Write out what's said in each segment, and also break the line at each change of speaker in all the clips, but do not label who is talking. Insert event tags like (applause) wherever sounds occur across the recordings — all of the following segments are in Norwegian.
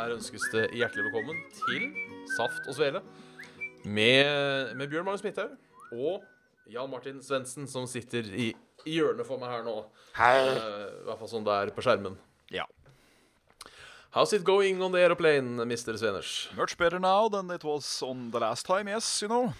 Her ønskes det hjertelig velkommen til Saft og Svele med, med Bjørn Magnus Midthaug og Jan Martin Svendsen, som sitter i, i hjørnet for meg her nå. Eh, I hvert fall sånn det er på skjermen.
Ja.
How's it going on the aeroplane, Mr. Sveners?
Much better now than it was on the last time, yes, you know.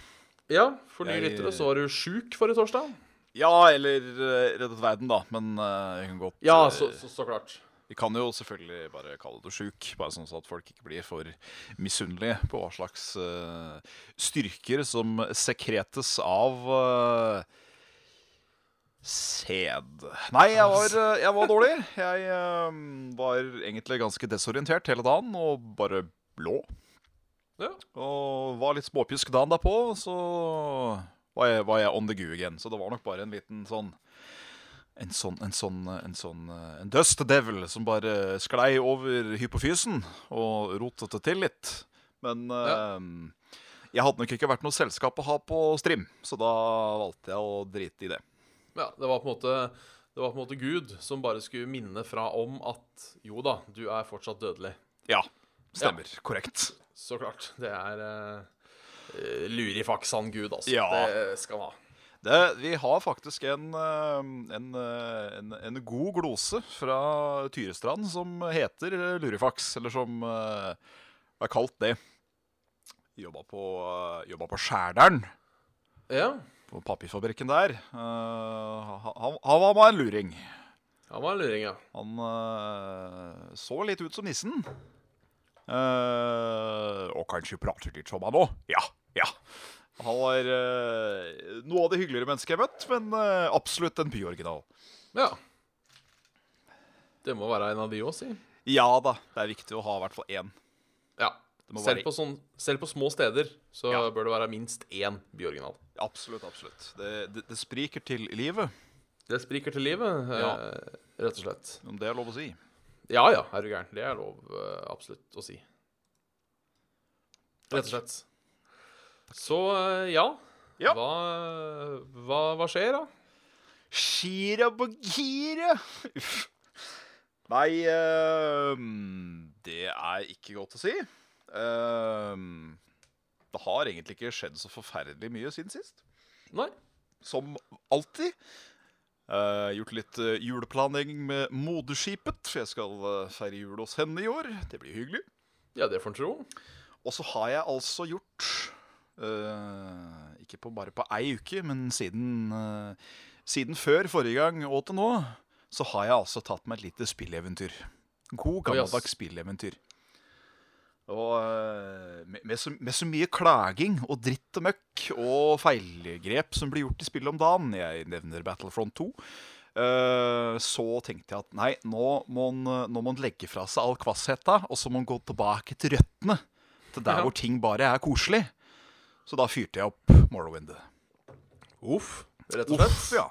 Ja, for nye
Jeg-
lyttere så var du sjuk forrige torsdag.
Ja, eller uh, reddet verden, da. Men uh, jeg kan godt
Ja,
eh,
så, så, så klart.
Vi kan jo selvfølgelig bare kalle det sjuk, bare sånn at folk ikke blir for misunnelige på hva slags uh, styrker som sekretes av uh, sæd. Nei, jeg var, eh, jeg var dårlig. Jeg uh, var egentlig ganske desorientert hele dagen og bare blå.
Ja.
Og var litt småpjusk dagen derpå, så var jeg, var jeg on the goo igjen. Så det var nok bare en liten sånn en sånn, en sånn, en sånn eh, En dust devil som bare sklei over hypofysen og rotet det til litt. Men
Ja.
eh, jeg hadde nok ikke vært noe selskap å ha på Strim, så da valgte jeg å drite i det.
Ja, det var på en måte Det var på en måte Gud som bare skulle minne fra om at jo da, du er fortsatt dødelig.
Ja, stemmer. Korrekt.
Så klart. Det er uh, lurifaksan Gud, altså.
Ja.
Det skal han ha.
Det, vi har faktisk en, eh, en, eh, en, en god glose fra Tyrestrand som heter lurifaks, eller som eh, er kalt det. Jobba på, jobba på Skjærdalen,
Ja.
på papirfabrikken der. Han, han var med en luring.
Han var en luring, ja.
Han så litt ut som nissen. Og kanskje prater litt som han òg. Ja, ja. Han var uh, noe av det hyggeligere mennesket jeg har møtt, men uh, absolutt en byoriginal.
Ja. Det må være en av de òg, si.
Ja da, det er viktig å ha i hvert fall én.
Ja. Selv på, sånn, selv på små steder så
Ja.
bør det være minst én byoriginal.
Absolutt, absolutt. Det, det, det spriker til livet,
Det spriker til livet,
Ja.
eh, rett og slett.
om det er lov å si.
Ja ja, er du gæren. Det er lov eh, absolutt å si. Rett og slett. Så eh, ja.
Ja.
Hva, hva, hva skjer, da?
Shira bagire. Uff. Nei, uh, det er ikke godt å si. Uh, det har egentlig ikke skjedd så forferdelig mye siden sist.
Nei.
Som alltid. Uh, gjort litt uh, juleplanlegging med moderskipet, for jeg skal uh, feire jul hos henne i år. Det blir hyggelig.
Ja, det får en tro.
Og så har jeg altså gjort eh, Ikke på, bare på ei uke, men siden, uh, siden før forrige gang og til nå, så har jeg altså tatt meg et lite spilleventyr. God, gammeldags spilleventyr. Og uh, med, med, så, med så mye klaging og dritt og møkk og feilgrep som blir gjort i spillet om dagen, jeg nevner Battlefront 2, eh, så tenkte jeg at nei, nå må man, nå må man legge fra seg all kvassheta, og så må man gå tilbake til røttene. Til der
Ja.
hvor ting bare er koselig. Så da fyrte jeg opp Morrowind.
Uff, rett og slett.
Uff, ja.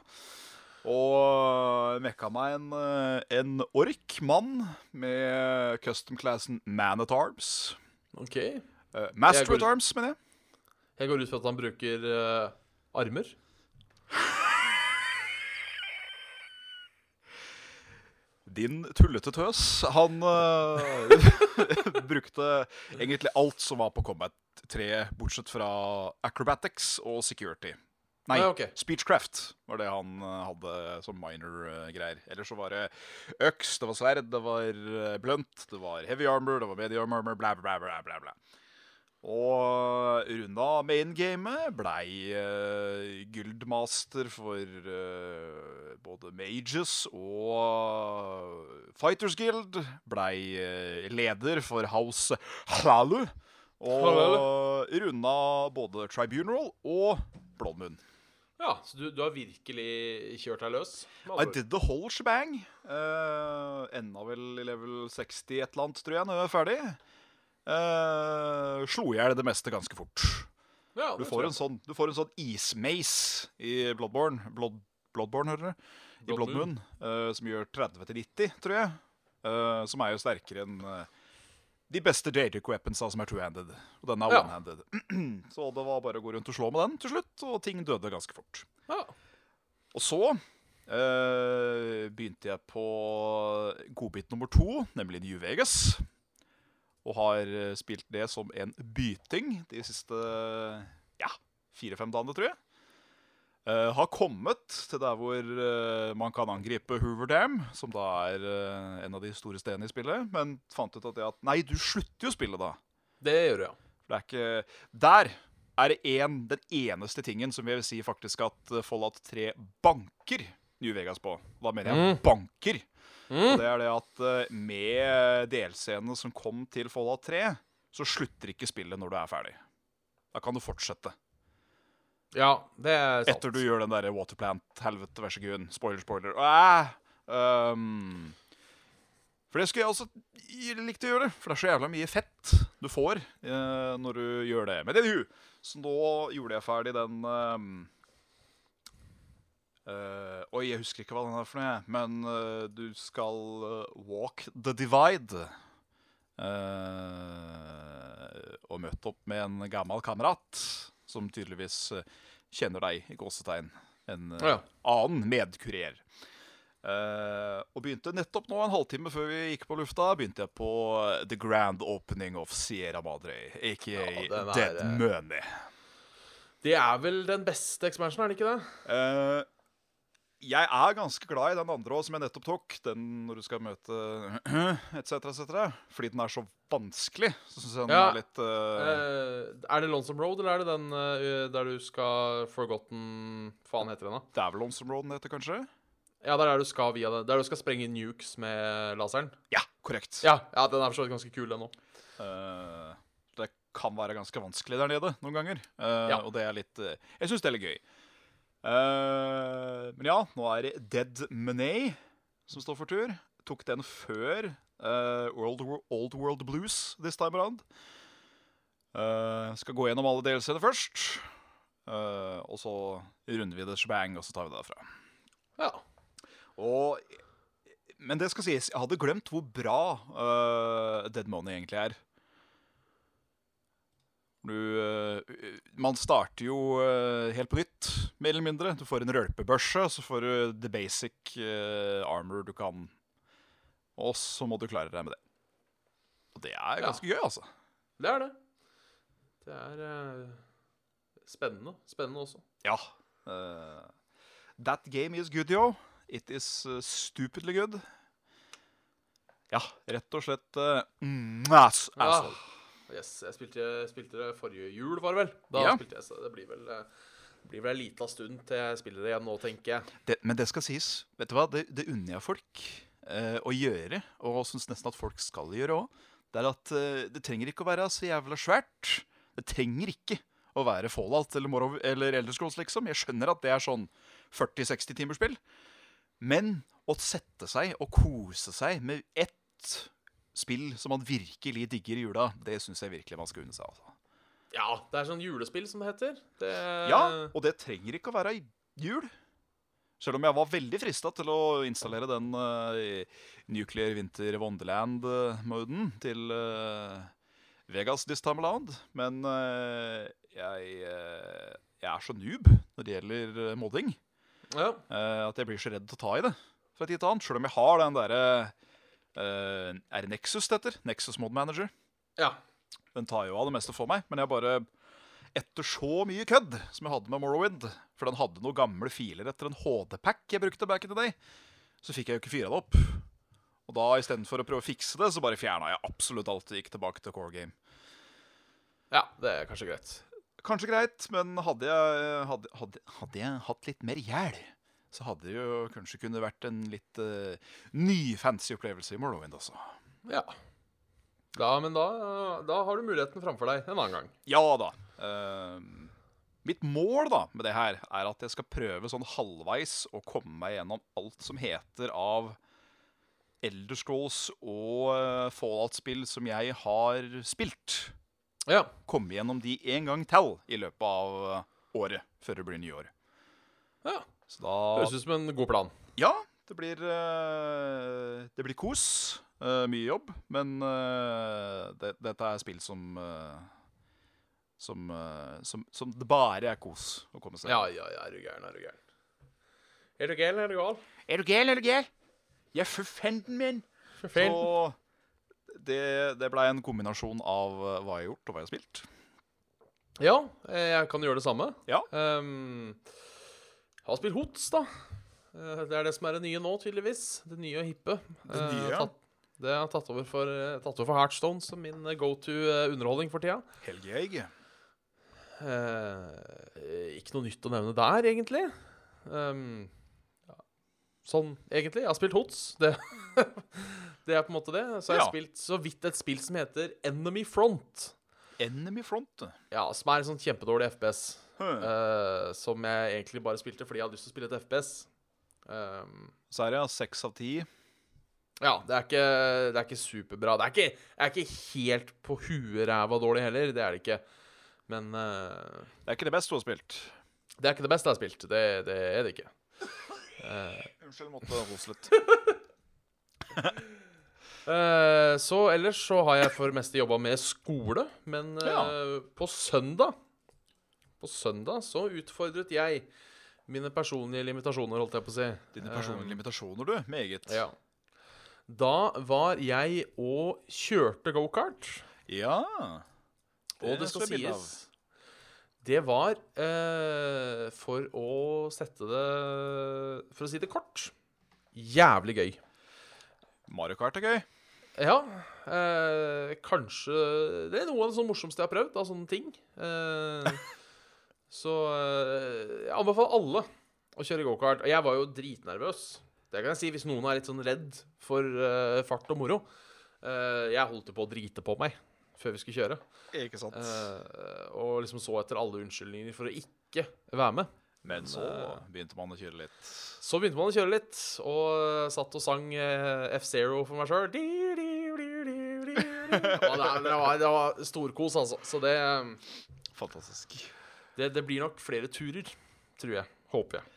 Og mekka meg en, eh, en ork mann med custom-classen Man at Arms.
OK.
Uh, Master at Arms, mener jeg.
Jeg går ut fra at han bruker uh, armer.
Din tullete tøs. Han uh, (laughs) brukte egentlig alt som var på Combat 3, bortsett fra acrobatics og security. Nei,
Ah, ja,
speechcraft var det han eh, hadde som minor eh. Ellers så var det øks, det var sverd, det var blunt, det var heavy armor, det var medium armor, bla, bla, bla, bla, bla. Og runda main-gamet blei uh, guildmaster for uh, både Mages og Fighters Guild. Blei uh, leder for House Hlalu. Og runda både Tribunal og Blood
Ja, så du, du har virkelig kjørt deg løs?
I did the whole shebang. Uh, enda vel i level 60 et eller annet, tror jeg, når jeg er ferdig. Eh, slo i hjel det meste ganske fort.
Ja,
Du får en sånn, du får en sånn ismace i Bloodborne. Blood, Bloodborne, hører dere? I Bloodmoon. Uh, eh, som gjør 30 til 90, tror jeg. Uh, som er jo sterkere enn de beste Jadic weaponsa som er two-handed. Og den er
Ja.
one-handed. (clears throat) Så det var bare å gå rundt og slå med den til slutt, og ting døde ganske fort.
Ja.
Og så begynte jeg på godbit nummer to, nemlig New Vegas. Og har eh, spilt det som en byting de siste ja, fire-fem dagene, tror jeg. Uh, har kommet til der hvor uh, man kan angripe Hoover Dam, som da er uh, en av de store stedene i spillet, men fant ut at, det at nei, du slutter jo spillet da.
Det gjør du, ja.
Det er ikke Der er det en, den eneste tingen som jeg vil si faktisk at Fallout 3 banker New Vegas på. Da mener jeg
Mm.
banker.
Mm.
Og det er det at eh, med delscenene som kom til Fallout 3, så slutter ikke spillet når du er ferdig. Da kan du fortsette.
Ja, det er sant.
Etter du gjør den derre Waterplant-helvete, vær så god. Spoiler, spoiler. Æh, um, for det skulle jeg også likt å gjøre, for det er så jævla mye fett du får uh, når du gjør det. Men det er jo Så nå gjorde jeg ferdig den um, eh, Oi, jeg husker ikke hva den er for noe, men uh, du skal uh, walk the divide. og møte opp med en gammel kamerat som tydeligvis kjenner deg, i gåsetegn. En
Ja.
annen medkurer. Og begynte nettopp nå, en halvtime før vi gikk på lufta, begynte jeg på The Grand Opening of Sierra Madre, aka
Ja, er,
Dead Money.
Det er vel den beste ekspansjonen, er det ikke det?
Eh, jeg er ganske glad i den andre også, som jeg nettopp tok. Den når du skal møte (clears throat) etc., etc. Fordi den er så vanskelig. Så syns jeg den
Ja.
er litt Eh,
er det Lonesome Road, eller er det den eh, der du skal Forgotten Faen heter den, da?
Det er vel Lonesome Road den heter, kanskje?
Ja, der er du skal via det. Der du skal sprenge nukes med laseren.
Ja, korrekt.
Ja, ja den er for så vidt ganske kul, den òg.
Uh, det kan være ganske vanskelig der nede noen ganger. uh,
Ja.
Og det er litt Jeg syns det er litt gøy. Eh, men ja, nå er det Dead Money som står for tur. Tok den før uh, World, Old World Blues this time around. Uh, skal gå gjennom alle delseere først. Eh, og så runder vi det shebang, og så tar vi det derfra.
Ja.
Og, men det skal sies, jeg hadde glemt hvor bra eh, Dead Money egentlig er. Du, eh, man starter jo eh, helt på nytt, mer eller mindre. Du får en rølpebørse, så får du the basic eh, armor du kan. Og så må du klare deg med det. Og det er
Ja.
ganske gøy, altså.
Det er det. Det er uh, spennende. Spennende også.
Ja. Uh, that game is good, yo. It is uh, stupidly good. Ja, rett og slett uh, mm, ass, asshole.
Ah, yes, jeg spilte, spilte det forrige jul, var det vel? Da
Ja.
spilte jeg, så det blir vel eh, det blir vel en liten stund til jeg spiller det igjen nå, tenker jeg.
Det, men det skal sies. Vet du hva? Det, det unner jeg folk eh, å gjøre, og syns nesten at folk skal gjøre òg. Det er at eh, det trenger ikke å være så jævla svært. Det trenger ikke å være Fallout eller, Morrow, eller Elder Scrolls, liksom. Jeg skjønner at det er sånn 40-60 timers spill. Men å sette seg og kose seg med ett spill som man virkelig digger i jula, det syns jeg virkelig man skal unne seg. altså.
Ja, det er sånn julespill, som det heter. Det,
Ja, og det trenger ikke å være jul. Selv om jeg var veldig frista til å installere den uh, Nuclear Winter Wonderland-moden til uh, Vegas this time around. Men uh, jeg, jeg er så noob når det gjelder modding,
ja.
at jeg blir så redd til å ta i det fra tid til annen. Selv om jeg har den derre eh, Er det Nexus det heter? Nexus Mod Manager.
ja.
Den tar jo av det meste for meg, men jeg bare Etter så mye kødd som jeg hadde med Morrowind, for den hadde noen gamle filer etter en HD-pack jeg brukte back in the day, så fikk jeg jo ikke fyra det opp. Og da istedenfor å prøve å fikse det, så bare fjerna jeg absolutt alt og gikk tilbake til core game.
ja, det er kanskje greit.
Kanskje greit, men hadde jeg, hadde, hadde, hadde jeg hatt litt mer hjel, så hadde det jo kanskje kunne vært en litt uh, ny fancy opplevelse i Morrowind, altså.
Ja. Da, men da, da har du muligheten framfor deg en annen gang.
Ja da. Uh, mitt mål da med det her er at jeg skal prøve sånn halvveis å komme meg gjennom alt som heter av Elder Scrolls og eh, Fallout-spill som jeg har spilt,
Ja.
komme gjennom de en gang til i løpet av året før det blir nyår.
ja.
Så da
Høres ut som en god plan.
Ja, det blir, uh, det blir kos. Uh, mye jobb. Men uh, det, dette er spill som som, som som det bare er kos å komme seg
Ja, ja, ja, er du gæren, er du gæren. Er du gæren, er du gal?
Er du gæren, er du gæren? Ja, for fanden min.
For feil.
Så det, det blei en kombinasjon av hva jeg har gjort, og hva jeg har spilt.
Ja, eh, jeg kan gjøre det samme.
Ja.
Ehm, jeg har spilt Hots, da. Eh, Det er det som er det nye nå, tydeligvis. Det nye og hippe.
Det
Eh,
nye, ja.
det har tatt over for, eh, tatt over for Heartstone som min eh, go to eh, underholdning for tida.
Helgeegg.
Eh, ikke noe nytt å nevne der, egentlig. Um, ja. Sånn egentlig. Jeg har spilt Hots. (laughs) Det, det er på en måte det. Så har jeg
Ja.
spilt så vidt et spill som heter Enemy Front.
Enemy Front.
Ja, Som er en sånn kjempedårlig FPS. Eh, som jeg egentlig bare spilte fordi jeg hadde lyst til å spille et FPS. Um,
Så er det ja, seks av ti.
ja, det er, ikke, det er ikke superbra. Det er ikke, er ikke helt på huet ræva dårlig heller. Det er det ikke. Men uh,
Det er ikke det beste du har spilt.
det er ikke det beste jeg har spilt. Det, det er det ikke. Uh, (laughs)
Unnskyld, måtte hoste litt.
uh, (laughs) så ellers så har jeg for det meste jobba med skole, men
Ja.
på søndag På søndag så utfordret jeg mine personlige limitasjoner, holdt jeg på å si.
Dine personlige limitasjoner, du. Meget.
Ja. Da var jeg og kjørte gokart,
Ja.
og det skal sies Det var uh, for å sette det For å si det kort jævlig gøy.
Mario Kart er gøy.
Ja, eh, kanskje Det er noe av det morsomste jeg har prøvd av sånne ting. Eh, (laughs) så eh, jeg anbefaler alle å kjøre gokart. Og jeg var jo dritnervøs. Det kan jeg si hvis noen er litt sånn redd for uh, fart og moro. Uh, jeg holdt jo på å drite på meg før vi skulle kjøre.
Ikke sant.
Uh, og liksom så etter alle unnskyldninger for å ikke være med.
Men så begynte man å kjøre litt.
Så begynte man å kjøre litt, og satt og sang F-Zero for meg sjøl. Det, var- det var storkos, altså. Så det,
Fantastisk.
Det, det blir nok flere turer, tror jeg. Håper jeg.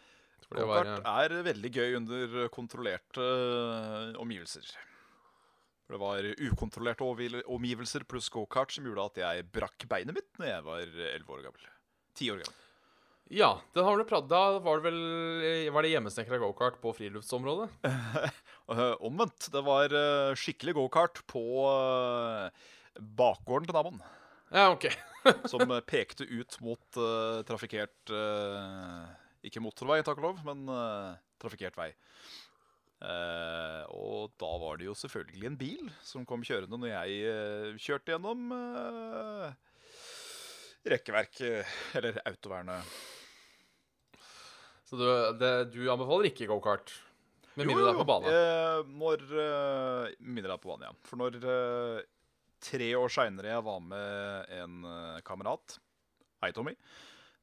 Gokart er veldig gøy under kontrollerte øh, omgivelser. Det var ukontrollerte omgivelser pluss gokart som gjorde at jeg brakk beinet mitt når jeg var elleve år gammel. Ti år gammel.
ja, den har pratet, da var det vel Var det hjemmesnekra gokart på friluftsområdet? (laughs)
Omvendt. Det var skikkelig gokart på bakgården til naboen.
Ja, OK. (laughs)
Som øh, pekte ut mot uh, trafikkert uh, Ikke motorvei, takk og lov, men uh, trafikkert vei. Eh, og da var det jo selvfølgelig en bil som kom kjørende når jeg eh, kjørte gjennom rekkeverket, eh, eller autovernet.
Så du, det, du anbefaler ikke gokart? Med mindre det er på bane?
Eh, når eh, mindre det er på bane, ja. For når eh, tre år seinere jeg var med en eh, kamerat, hei Tommy,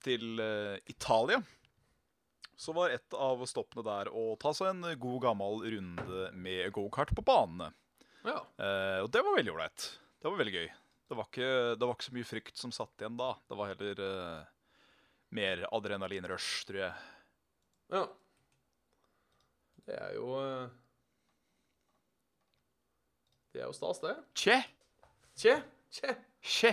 til eh, Italia, så var et av stoppene der å ta seg en god gammel runde med gokart på banene.
Ja.
Eh, og det var veldig ålreit. Det var veldig gøy. Det var, ikke, det var ikke så mye frykt som satt igjen da. Det var heller eh, mer adrenalinrush, tror jeg.
ja. Det er jo eh, Det er jo stas, det.
Tje!
Tje, tje.
Tje!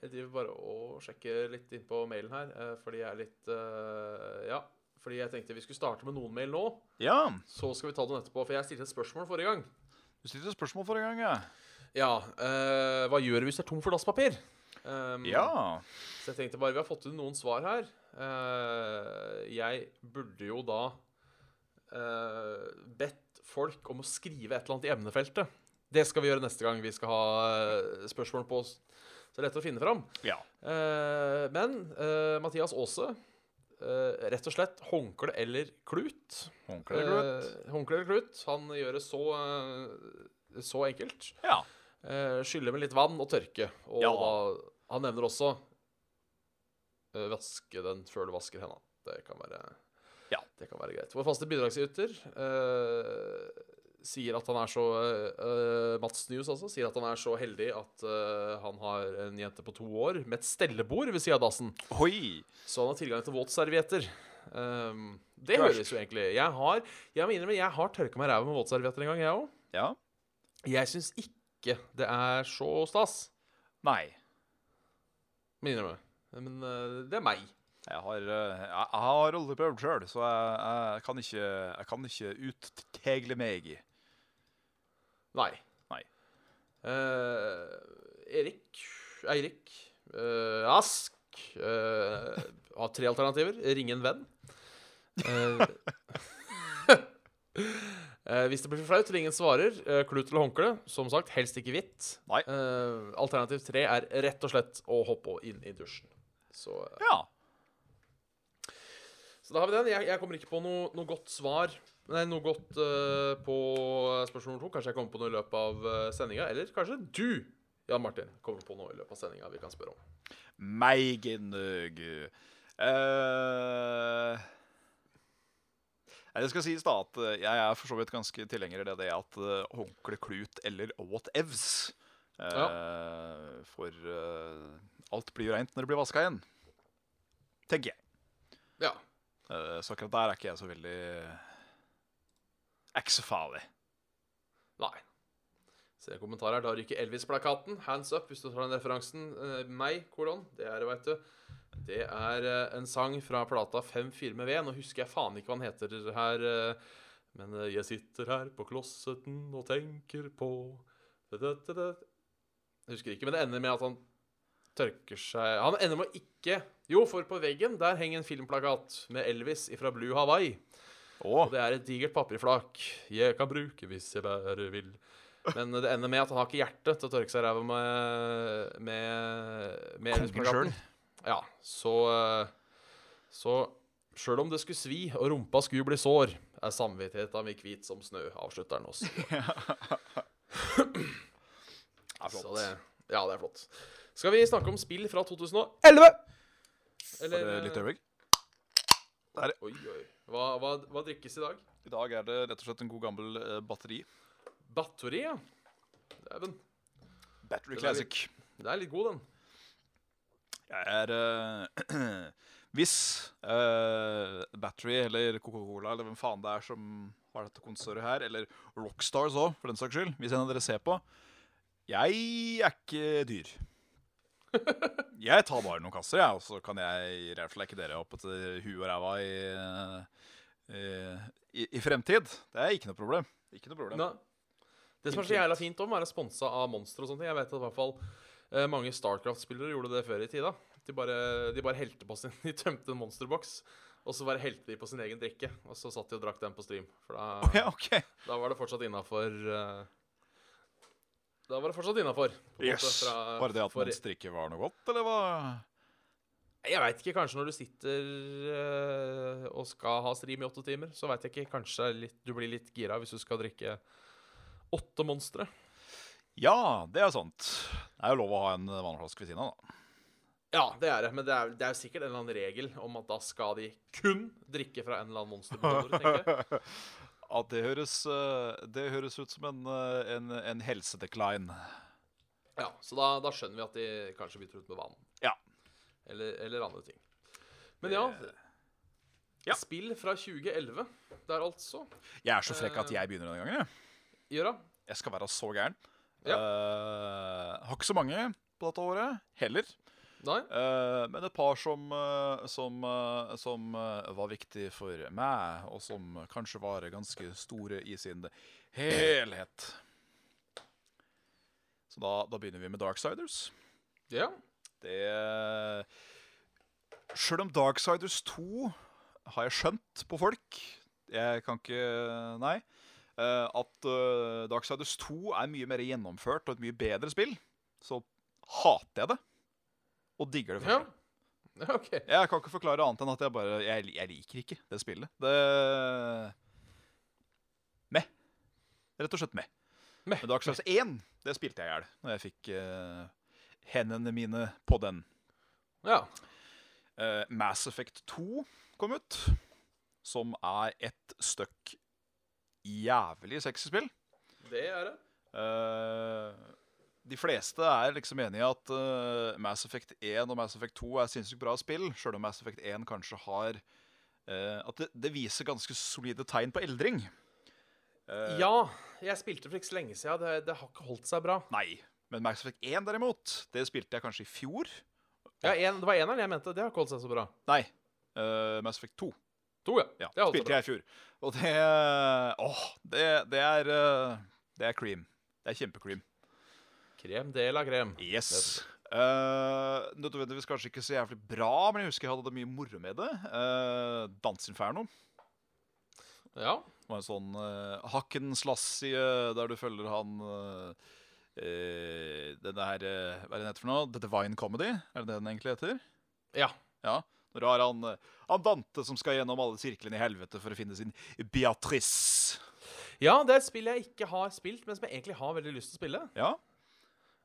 Jeg driver bare og sjekker litt innpå mailen her, eh, fordi jeg er litt eh, Ja, fordi jeg tenkte vi skulle starte med noen mail nå.
Ja.
Så skal vi ta den etterpå, for jeg stilte et spørsmål forrige gang.
Du stilte et spørsmål forrige gang, ja.
Ja, Uh, hva gjør du hvis det er tom for dasspapir? Um,
Ja.
Så jeg tenkte bare vi har fått inn noen svar her. Uh, jeg burde jo da uh, bedt folk om å skrive et eller annet i emnefeltet. Det skal vi gjøre neste gang vi skal ha eh, spørsmål på oss. Så det er lett å finne fram.
Ja.
Eh, men eh, Mathias Aase, eh, rett og slett håndkle eller klut.
Håndkle eller klut?
Eh, håndkle eller klut. Han gjør det så, eh, så enkelt.
Ja.
Skylle med litt vann og tørke. Og
Ja.
da, han nevner også vaske den før du vasker henda. Det kan være,
Ja.
det kan være greit. Vår faste bidragsyter, eh, sier at han er så uh, Mats News altså, sier at han er så heldig at uh, han har en jente på to år med et stellebord ved siden av dassen.
Oi!
Så han har tilgang til våtservietter. Um, det
Gosh.
høres jo egentlig Jeg har Jeg må innrømme, jeg har tørka meg ræva med våtservietter en gang, jeg òg.
Ja.
Jeg syns ikke det er så stas.
Nei.
Må innrømme. Men uh, det er meg.
Jeg har, jeg, har aldri prøvd sjøl, så jeg, jeg, kan ikke, jeg kan ikke uttegle meg.
Nei.
Nei.
Eh, Erik Eirik eh, Ask eh, har tre alternativer. Ringe en venn. Eh, (laughs) eh, hvis det blir for flaut, ring en svarer. Uh, klut eller håndkle. Som sagt, helst ikke hvitt.
Nei.
Eh, alternativ tre er rett og slett å hoppe inn i dusjen. Så, eh,
Ja.
så da har vi den. Jeg, jeg kommer ikke på noe, noe godt svar. Nei, noe godt uh, på spørsmål nummer to. Kanskje jeg kommer på noe i løpet av uh, sendinga. Eller kanskje du, Jan Martin, kommer på noe i løpet av sendinga vi kan spørre om.
Meigenøg. Uh, det skal sies da at eh, jeg er for så vidt ganske tilhenger av det at håndkle, klut eller whatevs. Uh, For eh, alt blir jo reint når det blir vaska igjen. Tenker jeg.
Ja.
Eh, så akkurat der er ikke jeg så veldig Er ikke så farlig.
Nei. Se kommentarer. Da ryker Elvis-plakaten. Hands up, hvis du tar den referansen. Eh, meg, kolon. Det er det, veit du. Det er eh, en sang fra plata 5-4 med ved. Nå husker jeg faen ikke hva den heter her. eh, men eh, jeg sitter her på klosseten og tenker på. Jeg husker ikke, men det ender med at han tørker seg Han ender med å ikke Jo, for på veggen der henger en filmplakat med Elvis fra Blue Hawaii. Og det er et digert papirflak jeg kan bruke hvis jeg bare vil. Men det ender med at han har ikke hjerte til å tørke seg i ræva med, med, med
Kongen
Elvis-plakaten. Ja, så Så sjøl om det skulle svi og rumpa skulle bli sår, er samvittigheta mi hvit som snø, avslutter han også. (laughs)
er flott.
Så det, ja, det er flott. Skal vi snakke om spill fra 2011? Eller
Bare litt øyeblikk.
Eh, Oi, oi. Hva, hva, hva drikkes i dag?
I dag er det rett og slett en god gammel eh, batteri.
Batteri, ja. Dæven.
Battery
er
Classic.
Den er litt god, den.
Jeg er eh, (clears throat) Hvis eh, Battery eller Coca-Cola eller hvem faen det er som har dette konsertet her, eller Rockstars òg, for den saks skyld, hvis en av dere ser på Jeg er ikke dyr. Jeg tar bare noen kasser, jeg, og så kan jeg reflekke dere opp etter huet og ræva i, eh, i, i fremtid. Det er ikke noe problem. Ikke noe problem.
Nei. Det som er så jævla fint om, er å sponsa av Monster og sånne ting. Jeg vet at i hvert fall eh, mange Starcraft-spillere gjorde det før i tida. De bare, de bare helte på sin (laughs) De tømte en monsterboks, og så bare helte de på sin egen drikke. Og så satt de og drakk den på stream. For da,
Å, ja, ok.
da var det fortsatt innafor Da var det fortsatt innafor.
Yes. Bare det at man strikker var noe godt, eller hva?
Jeg veit ikke. Kanskje når du sitter øh, og skal ha stream i åtte timer, så veit jeg ikke. Kanskje litt, du blir litt gira hvis du skal drikke åtte monstre.
Ja, det er sant. Det er jo lov å ha en vannflaske ved siden av, da.
Ja, det er det. Men det er, det er jo sikkert en eller annen regel om at da skal de kun drikke fra en eller annen monstermotor, (laughs)
Ja, det høres, eh, det høres ut som en, eh, en, en helsedecline.
Ja, Så da, da skjønner vi at de kanskje bytter ut med vann.
Ja.
Eller, eller andre ting. Men ja,
ja.
Spill fra 2011 der, altså.
Jeg er så frekk at jeg begynner denne gangen. Jeg,
da
jeg skal være så gæren.
Ja.
Uh, har ikke så mange på dette året heller. Eh, men et par som, eh, som, eh, som var viktig for meg, og som kanskje var ganske store i sin helhet. Så da, da begynner vi med Darksiders.
Ja.
Det Sjøl om Darksiders 2 har jeg skjønt på folk Jeg kan ikke Nei. At Darksiders 2 er mye mer gjennomført og et mye bedre spill, så hater jeg det. Og digger det
Ja.
først. (laughs)
ja. OK.
Jeg kan ikke forklare annet enn at jeg bare Jeg, jeg liker ikke det spillet. Det Med. Rett og slett med.
med.
Men Dark Souls 1 det spilte jeg i hjel når jeg fikk uh, hendene mine på den.
Ja.
Uh, Mass Effect 2 kom ut, som er et støkk jævlig sexy spill.
Det er det.
Eh, de fleste er liksom enige i at uh, Mass Effect 1 og Mass Effect 2 er sinnssykt bra spill, sjøl om Mass Effect 1 kanskje har uh, At det, det viser ganske solide tegn på eldring. Uh,
Ja, jeg spilte for ikke så lenge siden. Det, det har ikke holdt seg bra.
Nei. Men Mass Effect 1 derimot, det spilte jeg kanskje i fjor.
Ja, en, Det var eneren jeg mente. Det har ikke holdt seg så bra.
Nei. Mass Effect 2.
To, ja.
Ja,
det
spilte jeg i fjor. Og det Åh, det, det er Det er cream. Det er kjempecream.
Krem de la krem.
Yes. Uh, nødvendigvis kanskje ikke så jævlig bra, men jeg husker jeg hadde det mye moro med det. Uh, Dansinferno
Ja.
var en sånn uh, hakken slassie der du følger han uh, uh, Denne her uh, Hva er det den heter for noe? The Divine Comedy? Er det det den egentlig heter?
Ja.
Ja. Når du har han, han Dante som skal gjennom alle sirklene i helvete for å finne sin Beatrice.
ja, det er et spill jeg ikke har spilt, men som jeg egentlig har veldig lyst til å spille.
Ja.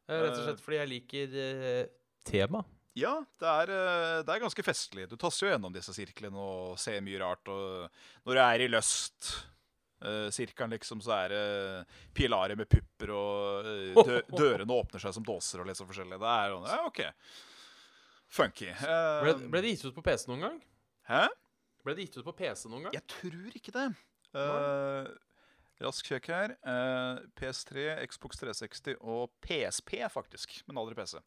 Eh, Rett og slett fordi jeg liker uh, tema.
Ja, det er, eh, det er ganske festlig. Du tasser jo gjennom disse sirklene og ser mye rart. Og når du er i løst uh, sirkelen, liksom, så er det pilarer med pupper, og dø (laughs) dørene åpner seg som dåser og litt sånn forskjellig. Det er sånn, ja, OK. Funky. Uh,
Ble, ble det gitt ut på PC noen gang?
Hæ?
Ble det gitt ut på PC noen gang?
Jeg tror ikke det. Eh, rask sjekk her. Eh, PS3, Xbox 360 og PSP, faktisk. Men aldri PC.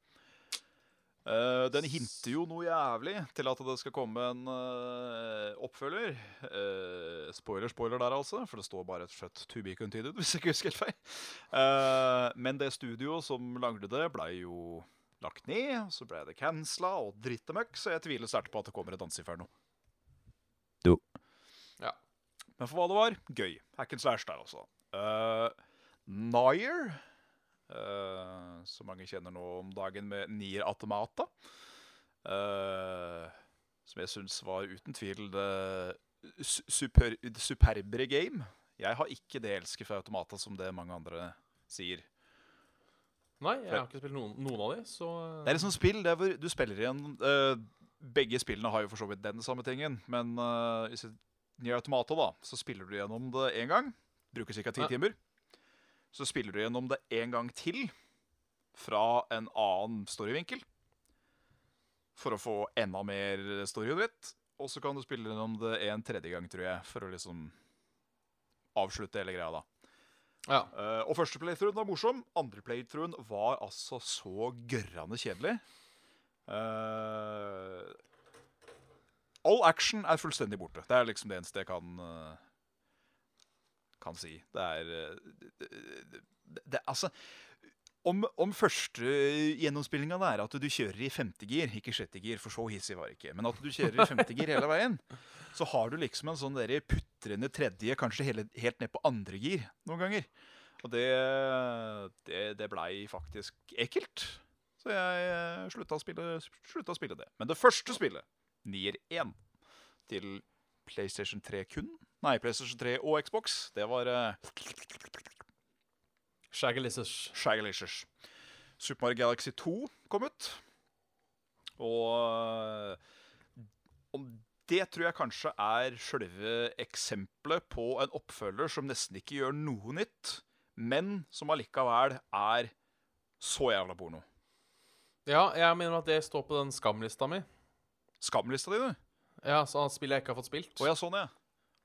Eh, den hinter jo noe jævlig til at det skal komme en eh, oppfølger. Eh, spoiler, spoiler der, altså. For det står bare et slett to be continued, (laughs) hvis jeg ikke husker helt feil. Eh, men det studioet som lagde det, blei jo lagt ned. Så ble det cancela og drittemøkk, så jeg tviler sterkt på at det kommer et danseinferno.
Ja.
Men for hva det var, gøy. Hack and slash der, altså. Uh, Nier, uh, som mange kjenner nå om dagen med Nier Automata. Uh, som jeg syns var uten tvil det su- super, superbere game. Jeg har ikke det elsket for Automata som det mange andre sier.
Nei, jeg har ikke spilt noen, noen av de, så
Det er sånt spill der hvor du spiller igjen uh, Begge spillene har jo for så vidt den samme tingen, men uh, i Nier Automata da, så spiller du gjennom det én gang. Bruker ca. ti
Ja.
timer. Så spiller du gjennom det en gang til fra en annen storyvinkel. For å få enda mer storydritt. Og så kan du spille gjennom det en tredje gang, tror jeg, for å liksom avslutte hele greia, da.
Ja.
Uh, og første playthroughen var morsom. Andre playthroughen var altså så gørrende kjedelig. Eh, all action er fullstendig borte. Det er liksom det eneste jeg kan eh, Kan si. Det er eh, det, det, det, Altså om, om første gjennomspillinga er at du kjører i femte gir, ikke sjette gir, for så hissig var det ikke, men at du kjører i femte gir hele veien, så har du liksom en sånn der putrende tredje, kanskje hele, helt ned på andre gir noen ganger. Og det, det, det blei faktisk ekkelt. Så jeg eh, slutta å, spille, slutta å spille det. Men det første spillet, Nier 1, til PlayStation 3 kun Nei, PlayStation 3 og Xbox, det var uh,
Shaggalicious.
Super Mario Galaxy 2 kom ut. Og eh, om det tror jeg kanskje er sjølve eksempelet på en oppfølger som nesten ikke gjør noe nytt, men som allikevel er så jævla porno.
Ja, jeg mener at det står på den skamlista mi.
Skamlista di, du.
Ja, så han spiller jeg ikke har fått spilt.
Å ja, sånn, ja.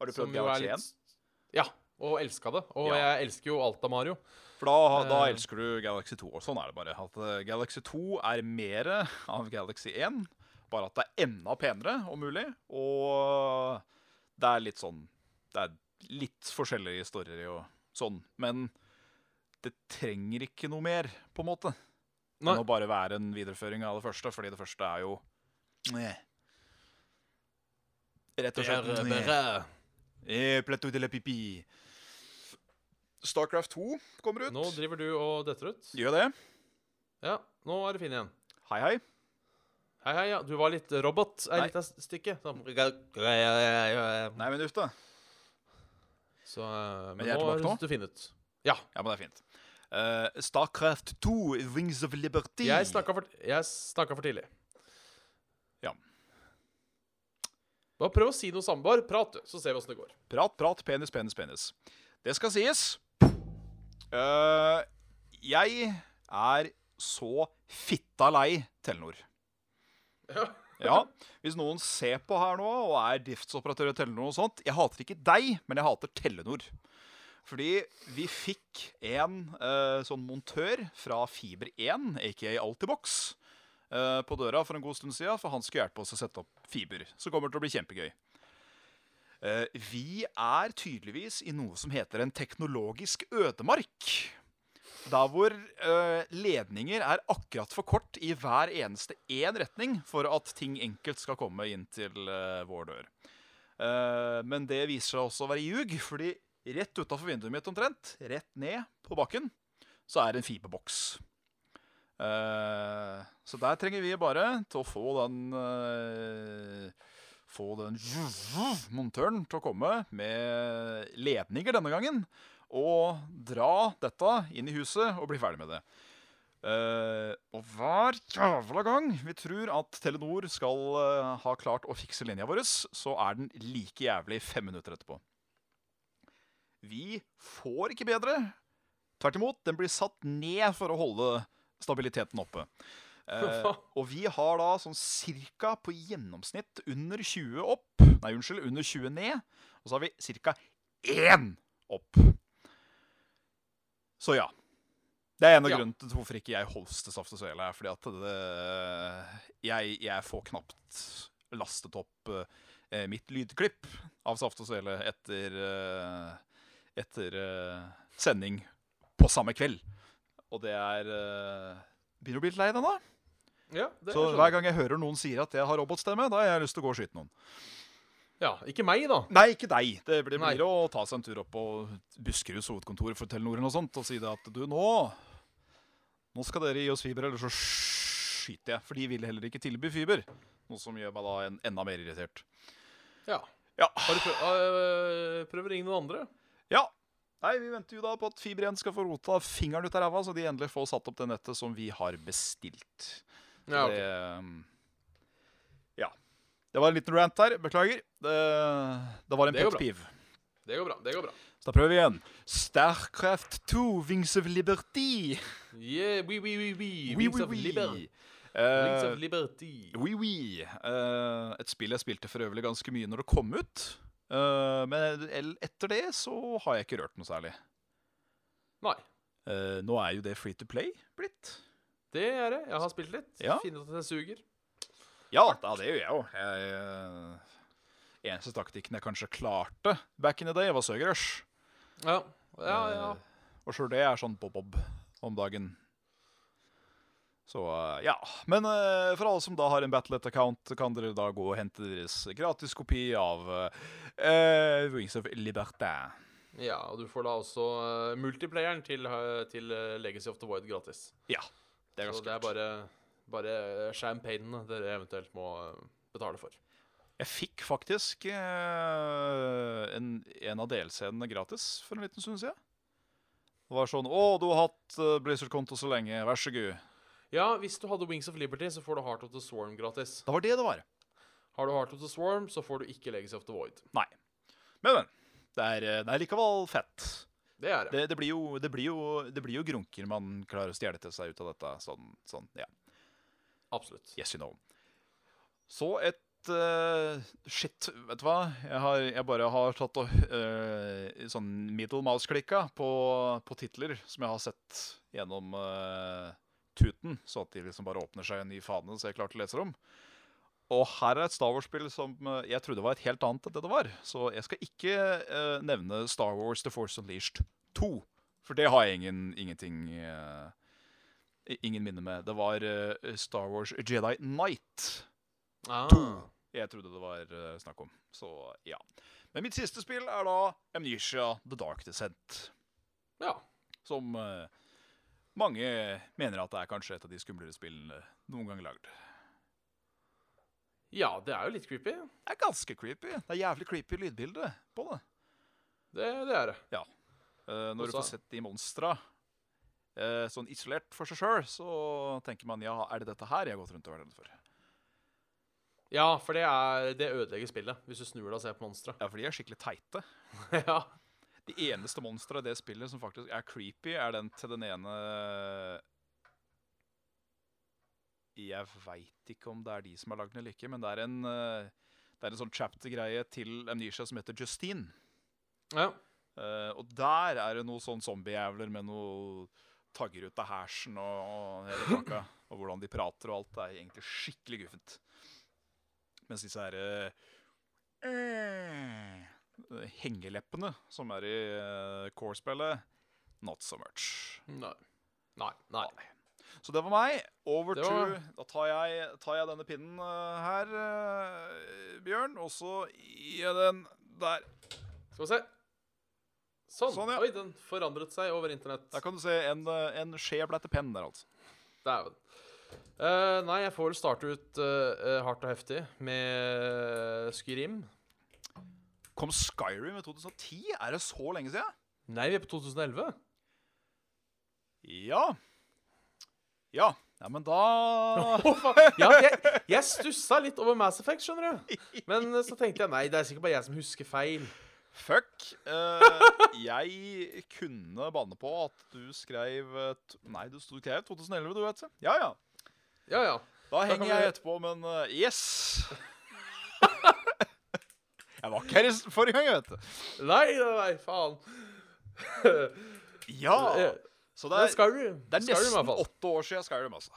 Har du prøvd Galaxy 1?
litt- Ja, og elska det. Og
Ja.
jeg elsker jo alt av Mario.
For da, da
Eh.
elsker du Galaxy 2. Og sånn er det bare. At eh, Galaxy 2 er mer av Galaxy 1. Bare at det er enda penere, om mulig. Og det er litt sånn Det er litt forskjellige historier og sånn. Men det trenger ikke noe mer, på en måte.
Nei.
Enn å bare være en videreføring av det første, fordi det første er jo Meh. Rett og slett. Eh, plateau de la pipi. Starcraft 2 kommer ut.
Nå driver du og detter ut.
Gjør det.
Ja, nå er det fin igjen.
Hei, hei.
Hei, hei, ja. Du var litt robot ei lita stykke. Sånn.
Nei, men uff, da.
Så Men,
Men
nå
er
høres du fin ut. Ja.
Ja, men det er fint. Uh, Starcraft 2, Wings of Liberty.
Jeg snakka for, jeg for tidlig.
Ja.
Bare prøv å si noe. Bare prat, du, så ser vi åssen det går.
Prat, prat, penis, penis, penis. Det skal sies. Uh, jeg er så fitta lei Telenor.
Ja. (laughs)
Ja, Hvis noen ser på her nå og er driftsoperatør i Telenor og sånt Jeg hater ikke deg, men jeg hater Telenor. Fordi vi fikk en uh, sånn montør fra Fiber1, aka Altibox, eh, på døra for en god stund siden, for han skulle hjelpe oss å sette opp fiber. Så kommer det til å bli kjempegøy. Eh, vi er tydeligvis i noe som heter en teknologisk ødemark. Der hvor eh, ledninger er akkurat for kort i hver eneste én retning for at ting enkelt skal komme inn til vår dør. Men det viser seg også å være ljug, fordi rett utafor vinduet mitt omtrent, rett ned på bakken, så er det en fiberboks. Eh, så der trenger vi bare til å få den uh, Få den montøren til å komme med ledninger denne gangen og dra dette inn i huset og bli ferdig med det. Uh, og hver jævla gang vi tror at Telenor skal uh, ha klart å fikse linja vår, så er den like jævlig fem minutter etterpå. Vi får ikke bedre. Tvert imot, den blir satt ned for å holde stabiliteten oppe. Eh, (laughs) og vi har da sånn cirka på gjennomsnitt under 20 opp. Nei, unnskyld, under 20 ned. Og så har vi cirka én opp. Så ja. Det er en av
Ja.
grunnene til hvorfor ikke jeg hoster Saft og Svele. Fordi at det, jeg, jeg får knapt lastet opp eh, mitt lydklipp av Saft og Svele etter, eh, etter eh, sending på samme kveld. Og det er uh, Begynner å bli litt lei den, da.
Ja, det
Så hver gang jeg hører noen sier at jeg har robotstemme, da har jeg lyst til å gå og skyte noen.
Ja, ikke meg, da.
Nei, ikke deg. Det blir,
Nei.
å ta seg en tur opp på Buskeruds hovedkontor for Telenor og sånt, og si det at du, nå Nå skal dere gi oss fiber, eller så skyter jeg. For de vil heller ikke tilby fiber. Noe som gjør meg da en, enda mer irritert.
Ja.
Ja.
Har du prøv, uh, prøv å ringe noen andre?
ja. Nei, vi venter jo da på at Fiber 1 skal få rota fingeren ut av ræva, så de endelig får satt opp det nettet som vi har bestilt.
Ja, okay.
det, um, ja. Det var en liten rant her. Beklager. Det, det var en pet
bra. Det går bra. det går bra.
Så da prøver vi igjen. Starcraft 2, Wings of Liberty.
Yeah, oui, oui, oui. Oui, Wings of
Liberty.
Liber. Wings of Liberty.
oui, oui. Uh, et spill jeg spilte for øvrig ganske mye når det kom ut. Eh, men etter det så har jeg ikke rørt noe særlig.
Nei.
Eh, nå er jo det free to play blitt.
Det er det. Jeg har spilt litt.
Ja.
Finner at det suger.
Ja, da, det gjør jeg jo. Jeg, eh, eneste taktikken jeg kanskje klarte back in the day, var Søgrush.
Ja, ja, ja.
Uh, og sjøl det er sånn bob-bob om dagen. Så ja. Men uh, for alle som da har en Battlet-account, kan dere da gå og hente deres gratis kopi av eh, Wings of Liberté.
ja. Og du får da også uh, multiplayeren til, uh, til Legacy of the Void gratis.
Ja. Det er ganske Så
det er bare, bare champagnene dere eventuelt må betale for.
Jeg fikk faktisk en, en av delscenene gratis for en liten stund siden. Det var sånn 'Å, du har hatt Blizzard-konto så lenge. Vær så god'.
Ja, hvis du hadde Wings of Liberty, så får du Heart of the Swarm gratis.
Det var det det var.
Har du Heart of the Swarm, så får du ikke Legacy of the Void.
Nei. Men, men. Det er, eh, det er likevel fett.
Det er det.
Det, det, blir jo, det, blir jo, det blir jo grunker man klarer å stjele til seg ut av dette. Sånn, sånn ja.
Absolutt.
Yes, you know. Så et uh, Shit, vet du hva? Jeg, har, jeg bare har tatt og uh, sånn middle mouse-klikka på, på titler som jeg har sett gjennom uh, tuten, så at de liksom bare åpner seg en ny fane så jeg er klar å lese dem. Og her er et Star Wars-spill som eh, jeg trodde var et helt annet enn det det var. Så jeg skal ikke uh, nevne Star Wars The Force Unleashed 2. For det har jeg ingen, ingenting uh, Ingen minne med. Det var uh, Star Wars Jedi Knight
Ah.
jeg trodde det var snakk om. Så ja. Men mitt siste spill er da Amnesia The Dark Descent.
Ja.
Som mange mener at det er kanskje et av de skumlere spillene noen gang lagd.
Ja, det er jo litt creepy.
Det er ganske creepy. Det er jævlig creepy lydbilde på det.
Det, det er det.
Eh, når du får sett de monstra uh, sånn isolert for seg sjøl, så tenker man ja, er det dette her jeg har gått rundt og vært redd for?
Ja, for det, er, det ødelegger spillet, hvis du snur deg og ser på monstra.
Ja, for de er skikkelig teite. (laughs)
ja.
De eneste monstra i det spillet som faktisk er creepy, er den til den ene Jeg veit ikke om det er de som har lagd den eller ikke, men det er en, eh, det er en sånn chapter-greie til Amnesia som heter Justine.
Ja.
Uh, og der er det noen sånn zombiejævler med noe tagger ut av hersen og, og pakka. (clears throat) og hvordan de prater og alt. Det er egentlig skikkelig guffent. Mens disse her uh, eh, hengeleppene som er i uh, core-spillet, not so much.
Nei. Nei. Nei.
Så det var meg. Over
var-
to Da tar jeg, tar jeg denne pinnen eh, her, eh, Bjørn, og så gir jeg den der.
Skal vi se. Sånn.
Sånn, ja.
Oi, den forandret seg over internett.
Der kan du se en, eh, en skje ble penn der, altså.
Dæven. Uh, nei, jeg får vel starte ut uh, hardt og heftig med Skyrim.
Kom Skyrim i 2010? Er det så lenge siden?
Nei, vi er på 2011.
Ja. Ja. Ja, men da (laughs)
ja, jeg, jeg stussa litt over Mass Effect, skjønner du. Men eh, så tenkte jeg nei, det er sikkert bare jeg som husker feil.
Fuck. Uh, jeg kunne banne på at du skrev eh, Nei, du skrev 2011, du vet. Ja, ja.
Ja, ja.
Da henger
vi-
jeg etterpå, men uh, yes. (laughs) jeg var ikke her forrige gang, vet du.
Nei, nei, faen.
Ja.
Eh,
Så
Det er Skyrim.
det er nesten
Skyrim,
åtte år siden Skyrim, altså.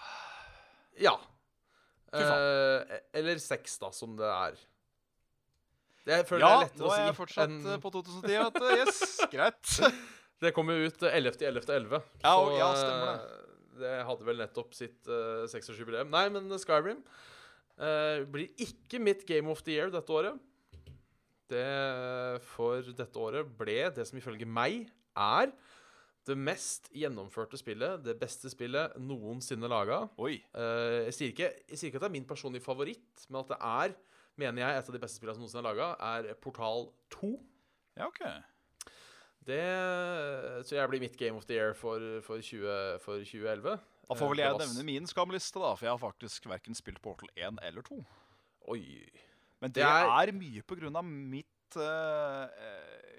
Ja. Eh, eller seks, da, som det er. Jeg føler
Ja,
det er lettere å si.
Ja, nå er jeg fortsatt
enn-
eh, på 2010, vet du. Yes, (laughs) greit.
Det kom jo ut eh, 11.11.11.
Ja, og- ja, stemmer
det. Det hadde vel nettopp sitt uh, seksårsjubileum. Nei, men Skyrim uh, blir ikke mitt Game of the Year dette året. Det for dette året ble det som ifølge meg er det mest gjennomførte spillet, det beste spillet noensinne laga.
Oi.
Uh, jeg, sier ikke, jeg sier ikke at det er min personlige favoritt, men at det er, mener jeg, et av de beste spillene som noensinne er laga, er Portal 2.
Ja, OK.
Det, tror jeg blir mitt Game of the Year for, for, 20, for 2011.
Da får vel
Eh,
jeg
var
nevne min skamliste, da, for jeg har faktisk verken spilt Portal 1 eller 2.
Oi.
Men
Det
det
er-
er, mye på grunn av mitt eh,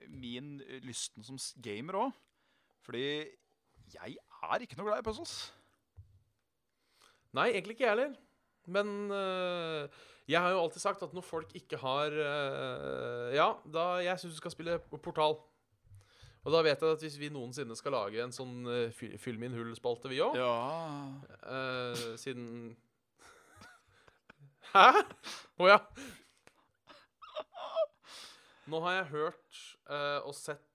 Min lysten som gamer òg. Fordi jeg er ikke noe glad i puzzles.
Nei, egentlig ikke jeg heller. Men øh, jeg har jo alltid sagt at når folk ikke har øh, Ja, da jeg syns du skal spille Portal. Og da vet jeg at hvis vi noensinne skal lage en sånn uh, Fyll min hull-spalte, vi òg
Ja
Siden (laughs) Hæ? Å ja. Nå har jeg hørt øh, og sett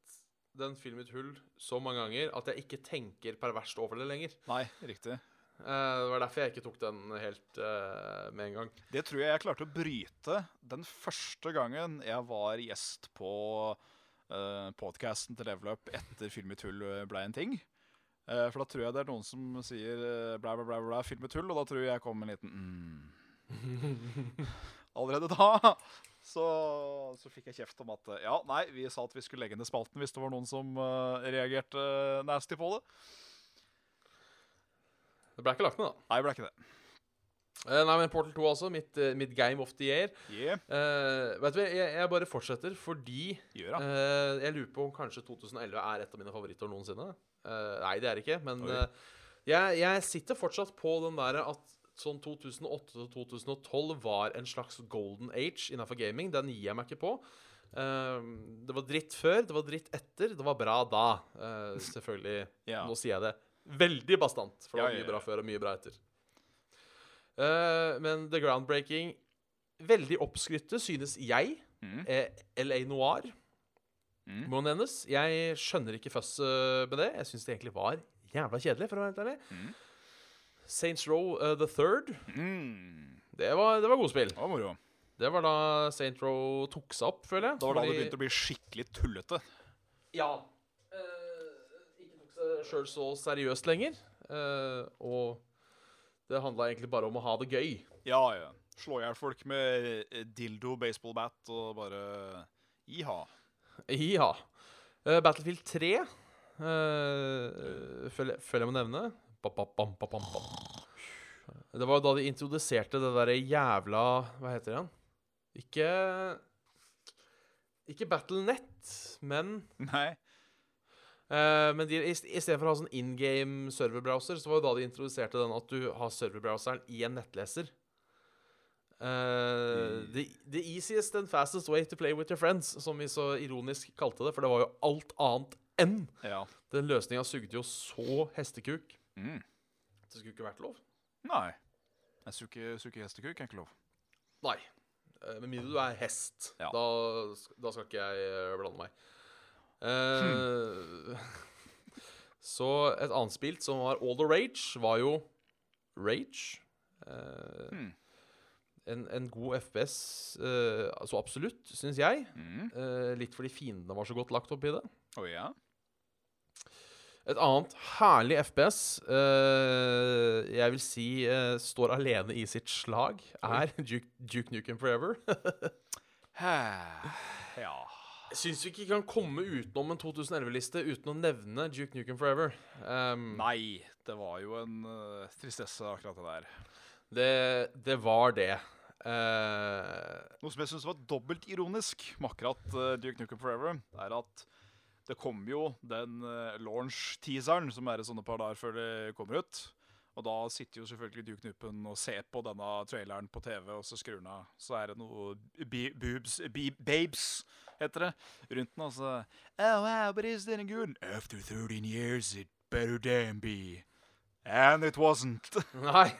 den filmen et hull så mange ganger at jeg ikke tenker perverst over det lenger.
Nei, riktig.
Eh, det var derfor jeg ikke tok den helt eh, med en gang.
Det tror jeg jeg klarte å bryte den første gangen jeg var gjest på uh, podkasten til Level Up etter Film i tull eh, ble en ting. Eh, for da tror jeg det er noen som sier eh, bla, bla, bla, bla, film i tull, og da tror jeg jeg kom med en liten mm. (laughs) Allerede da så, så fikk jeg kjeft om at eh, ja, nei, vi sa at vi skulle legge ned spalten hvis det var noen som uh, reagerte nasty på det.
Det ble ikke lagt ned, da.
Nei, det ble ikke det.
Uh, nei, men Portal 2 altså. Mitt, mitt game of the year.
Yeah,
vet du, jeg, jeg bare fortsetter fordi jeg lurer på om kanskje 2011 er et av mine favoritter noensinne. Nei, det er det ikke, men jeg, jeg sitter fortsatt på den derre at sånn 2008-2012 var en slags golden age innenfor gaming. Den gir jeg meg ikke på. Uh, det var dritt før, det var dritt etter, det var bra da. Uh, (laughs) selvfølgelig.
Ja.
Nå sier jeg det veldig bastant, for det var mye bra før og mye bra etter. Uh, men The Groundbreaking Veldig oppskrytte, synes jeg.
Mm.
LA Noir
Mm.
må nevnes. Jeg skjønner ikke føsset med det. Jeg syns det egentlig var jævla kjedelig, for å være helt ærlig.
Mm.
Saints Row uh, The Third,
Mm.
det var, det var godspill.
Det var moro.
Det var da Saint Row tok seg opp, føler jeg.
Da var det da det begynte å bli skikkelig tullete.
Ja. Uh, ikke tok seg sjøl så seriøst lenger. Uh, og det handla egentlig bare om å ha det gøy.
Ja, ja. Slå i hjel folk med dildo, baseball bat og bare Iha.
Ja. Uh, Battlefield 3 eh, føler, føler jeg må nevne. Det var jo da de introduserte det derre jævla Hva heter det igjen? Ikke Ikke Battlenet, men
Nei.
Uh, Men de, i, i stedet for å ha sånn in game serverbrowser, så var jo da de introduserte den at du har serverbrowseren i en nettleser. Eh, the, the easiest and fastest way to play with your friends, som vi så ironisk kalte det. For det var jo alt annet enn.
Ja.
Den løsninga sugde jo så hestekuk.
Mm.
Det skulle ikke vært lov.
Nei. Jeg sukker, sukker hestekuk er ikke lov.
Nei. Eh, Med mindre du er hest.
Ja.
Da, da skal ikke jeg eh, blande meg. Eh, (laughs) Så et annet spill som var all the rage, var jo Rage. Eh,
Hmm.
en, en god FPS, eh, altså absolutt, syns jeg.
Mm.
Litt fordi fiendene var så godt lagt opp i det.
Oh, ja?
Et annet herlig FPS, uh, jeg vil si uh, står alene i sitt slag, er Duke, Duke Nukem Forever. (laughs)
Ja.
Jeg syns vi ikke kan komme utenom en 2011-liste uten å nevne Duke Nukem Forever. Um,
Nei, det var jo en uh, tristesse, akkurat det der.
det, det var det. Uh,
Noe som jeg syns var dobbelt ironisk med akkurat uh, Duke Nukem Forever, er at det kom jo den uh, launch-teaseren som er et sånt par dager før det kommer ut. Og da sitter jo selvfølgelig du, Nukem og ser på denne traileren på TV, og så skrur den av. Så er det noe boobs, be babes, heter det, rundt den. Og så Oh, wow, but is that good? After 13 years, it better damn be. And it wasn't. (laughs)
nei.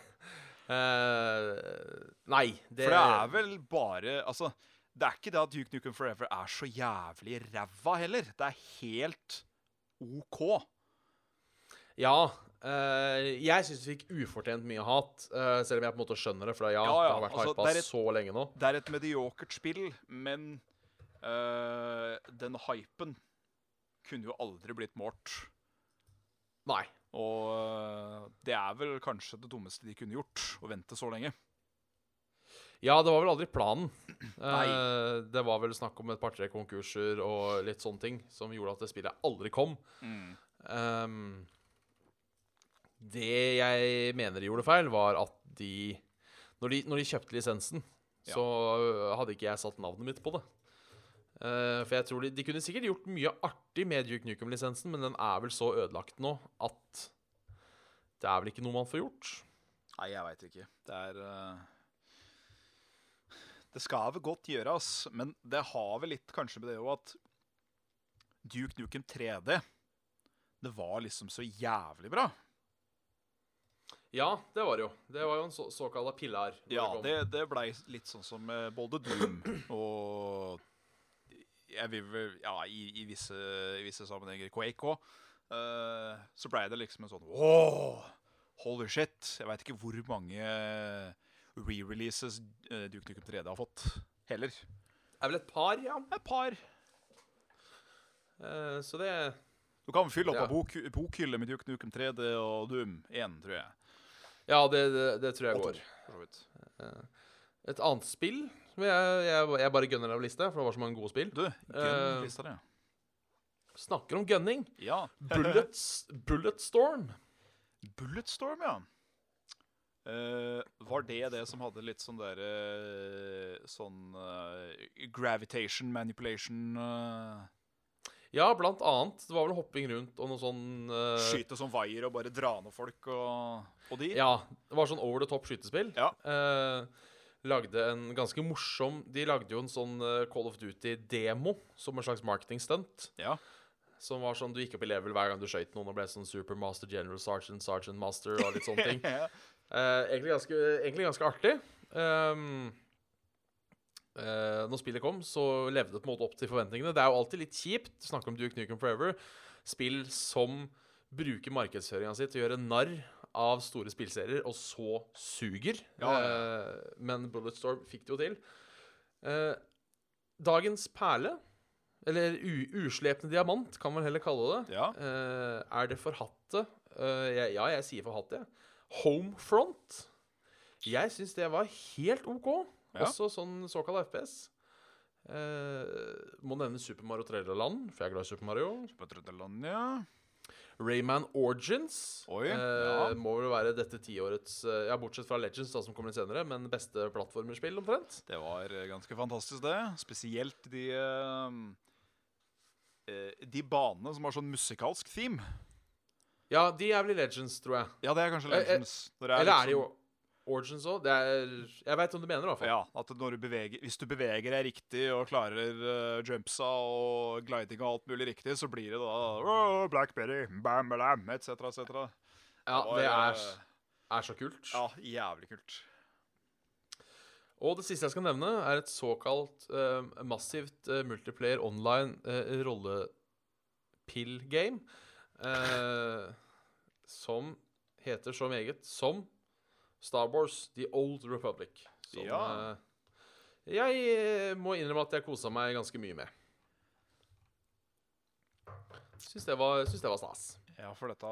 Uh, nei. Det,
For det er vel bare Altså, det er ikke det at Duke Nukem Forever er så jævlig ræva heller. Det er helt OK.
Ja. eh, jeg syns vi fikk ufortjent mye hat, eh, selv om jeg på en måte skjønner det. For ja,
Ja,
det har vært
altså,
hypa
det
så lenge nå.
Det er et mediokert spill, men øh, den hypen kunne jo aldri blitt målt.
Nei.
Og øh, det er vel kanskje det dummeste de kunne gjort, å vente så lenge.
Ja, det var vel aldri planen. Eh, det var vel snakk om et par-tre konkurser og litt sånne ting som gjorde at det spillet aldri kom. Ehm, det jeg mener de gjorde feil, var at de Når de, når de kjøpte lisensen,
Ja.
så hadde ikke jeg satt navnet mitt på det. Uh, for jeg tror de, de kunne sikkert gjort mye artig med Duke Nukem-lisensen, men den er vel så ødelagt nå at det er vel ikke noe man får gjort.
Nei, jeg veit ikke. Det er øh, Det skal vel godt gjøres, men det har vel litt kanskje med det òg at Duke Nukem 3D Det var liksom så jævlig bra.
Ja, det var det jo. Det var jo en så, såkalla pilar.
Ja, det, det blei litt sånn som med både Doom (clears throat) og Jeg vil vel Ja, i, i, visse, i visse sammenhenger Quake òg. så blei det liksom en sånn Wow! Holy shit. Jeg veit ikke hvor mange re-releases uh, Duke Nukem 3D har fått. Heller.
Det er vel et par, ja.
Et par.
Uh, så det
Du kan fylle opp
Ja.
av bok, bokhylle med Duke Nukem 3D og Doom 1, tror jeg.
Ja, det, det, det tror jeg går.
for.
Et annet spill som jeg, jeg, jeg bare gunner av lista, for det var så mange gode spill.
Du, gun
Eh,
lista di.
Snakker om gunning.
Ja.
Bullets, Bulletstorm.
Bulletstorm, ja. Eh, var det det som hadde litt sånn derre Sånn uh, gravitation manipulation eh,
Ja, blant annet. Det var vel hopping rundt og noe sånn
Skyte som vaier og bare dra ned folk og, og de?
Ja. Det var sånn over the top skytespill.
Ja.
Lagde en ganske morsom De lagde jo en sånn Call of Duty-demo som en slags marketing-stunt.
Ja.
Som var sånn du gikk opp i level hver gang du skøyt noen og ble sånn Supermaster, General Sergeant, Sergeant Master og litt sånne (laughs) ting. Eh, egentlig, ganske, egentlig ganske artig. Um, uh, når spillet kom, så levde det på en måte opp til forventningene. Det er jo alltid litt kjipt, snakke om Duke Nukem Forever, spill som bruker markedsføringa si til å gjøre narr av store spillserier, og så suger.
Ja, ja.
Uh, men Bulletstorm fikk det jo til. Dagens perle, eller uslepne diamant, kan man heller kalle det,
ja.
Er det forhatte Ja, jeg sier forhatte, jeg. Homefront. Jeg syns det var helt OK.
Ja.
Også sånn såkalt FPS. Eh, må nevne Super Mario 3D Land, for jeg er glad i Super Mario.
Super Trøndelag, ja.
Rayman Origins.
Oi,
eh,
ja.
Må vel være dette tiårets eh, Ja, bortsett fra Legends, da, som kommer litt senere, men beste plattformerspill, omtrent.
Det var eh, ganske fantastisk, det. Spesielt de eh, De banene som har sånn musikalsk theme.
Ja, de er vel i Legends, tror jeg.
Ja, det er kanskje
Eh, eh,
Legends. Når
Eller er
liksom-
det jo Origins òg? Er Jeg veit om du mener, i hvert fall.
Ja, at når du beveger, Hvis du beveger deg riktig og klarer uh, jumpsa og gliding og alt mulig riktig, så blir det da oh, Black Betty, bam, bam, etc., etc.
Ja, det er, er så kult.
Ja, jævlig kult.
Og det siste jeg skal nevne, er et såkalt uh, massivt uh, multiplayer online uh, rollepill-game. Eh, som heter så meget som Star Wars The Old Republic. Som
Ja.
eh, jeg eh, må innrømme at jeg kosa meg ganske mye med. Syns det, var- syns det var stas.
Ja, for dette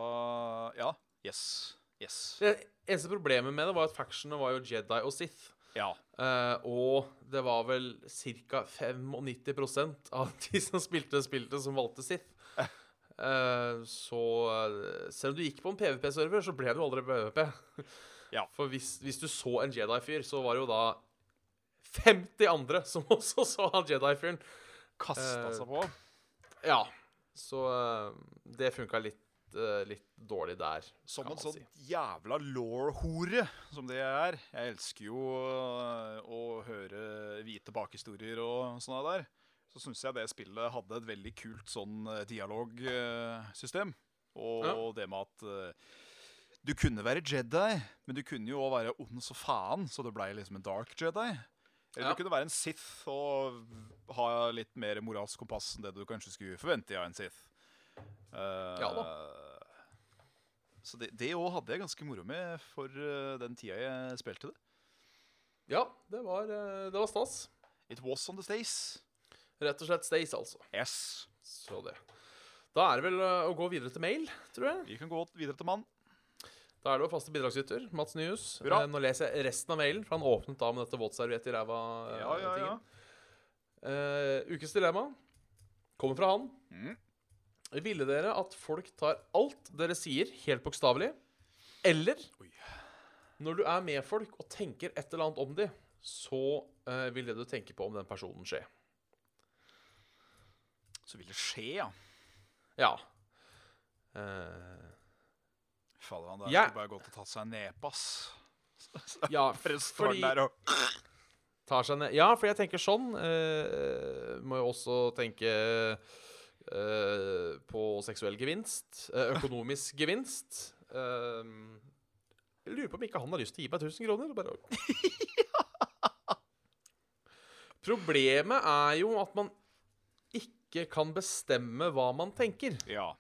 Ja. Yes. Yes.
Det eneste problemet med det var at factionene var jo Jedi og Sith.
Ja.
Uh, og det var vel ca. 95% av de som spilte spillet, som valgte Sith. Eh, så eh, selv om du gikk på en PVP-server, så ble du aldri PVP. (laughs)
Ja.
For hvis, hvis du så en Jedi-fyr, så var det jo da 50 andre som (laughs) også så han Jedi-fyren.
Kasta
Eh,
seg på.
Ja. Så det funka litt, litt dårlig der.
Som en sånn
si.
jævla law-hore som det jeg er. Jeg elsker jo å høre hvite bakhistorier og sånne der. Så syns jeg det spillet hadde et veldig kult sånn øh, dialogsystem. Og
Ja.
det med at øh, du kunne være Jedi, men du kunne jo òg være ond så faen, så det blei liksom en dark Jedi. Eller
Ja.
du kunne være en Sith og ha litt mer moralsk kompass enn det du kanskje skulle forvente av en Sith. Uh,
Ja
Så det- òg hadde jeg ganske moro med for eh, den tida jeg spilte det.
Ja, det var, eh, det var stas.
It was on the stays.
Rett og slett Stace, altså.
Yes.
Så det. Da er det vel eh, å gå videre til mail, tror jeg.
Vi kan gå videre til mann.
Da er det vår faste bidragsyter, Mats Nyhus.
Hurra.
Eh, nå leser jeg resten av mailen, for han åpnet da med dette våtserviett i ræva.
Ja, ja, ja.
ræva-tingen. ukes dilemma kommer fra han.
Mm.
Ville dere at folk tar alt dere sier, helt bokstavelig? Eller
Oi.
når du er med folk og tenker et eller annet om dem, så uh, vil det du tenker på om den personen skje?
Så vil det skje, ja.
Ja. Uh,
Fader, han der
Ja.
skulle bare gått og tatt seg en nepe, ass. (laughs)
ja, (laughs) fordi-
der og
tar seg ned Ja, for jeg tenker sånn. Uh, må jo også tenke uh, på seksuell gevinst. Uh, økonomisk (laughs) gevinst. Jeg lurer på om ikke han har lyst til å gi meg 1000 kroner. Bare... Problemet er jo at man ikke kan bestemme hva man tenker.
Ja.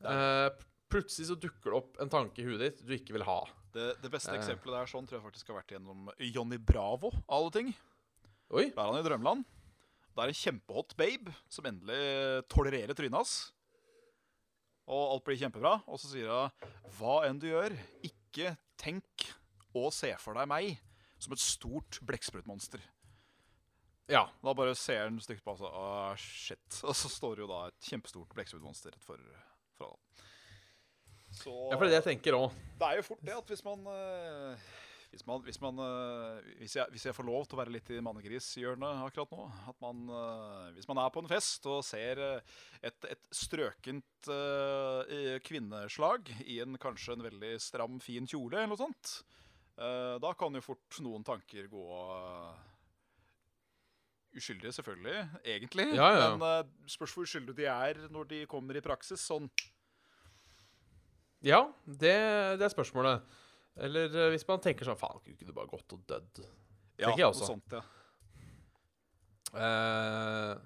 Uh, plutselig så dukker det opp en tanke i huet ditt du ikke vil ha.
Det, det beste
Eh.
eksempelet der sånn tror jeg faktisk har vært gjennom Johnny Bravo, av alle ting.
Oi.
Da er han i drømmeland. Det er en kjempehot babe som endelig tolererer trynet hans. Og alt blir kjempebra. Og så sier hun hva enn du gjør, ikke tenk og se for deg meg som et stort blekksprutmonster.
Ja.
Da bare ser han stygt på altså, ah, shit. (laughs) Og så står det jo da et kjempestort blekksprutmonster rett for, for han. Så
ja, for det er det jeg tenker òg.
det er jo fort det at hvis man eh, hvis, man, hvis, man eh, hvis, jeg, hvis jeg får lov til å være litt i mannegrishjørnet akkurat nå At man eh, Hvis man er på en fest og ser eh, et, et strøkent eh, kvinneslag i en kanskje en veldig stram, fin kjole eller noe sånt, eh, da kan jo fort noen tanker gå eh, Uskyldige, selvfølgelig, egentlig.
Ja, ja.
Men uh, spørs hvor uskyldige de er når de kommer i praksis. Sånn
Ja, det, det er spørsmålet. Eller uh, hvis man tenker sånn Faen, kunne du bare gått og dødd?
Ja,
Tenker jeg
noe sånt, ja.
Uh,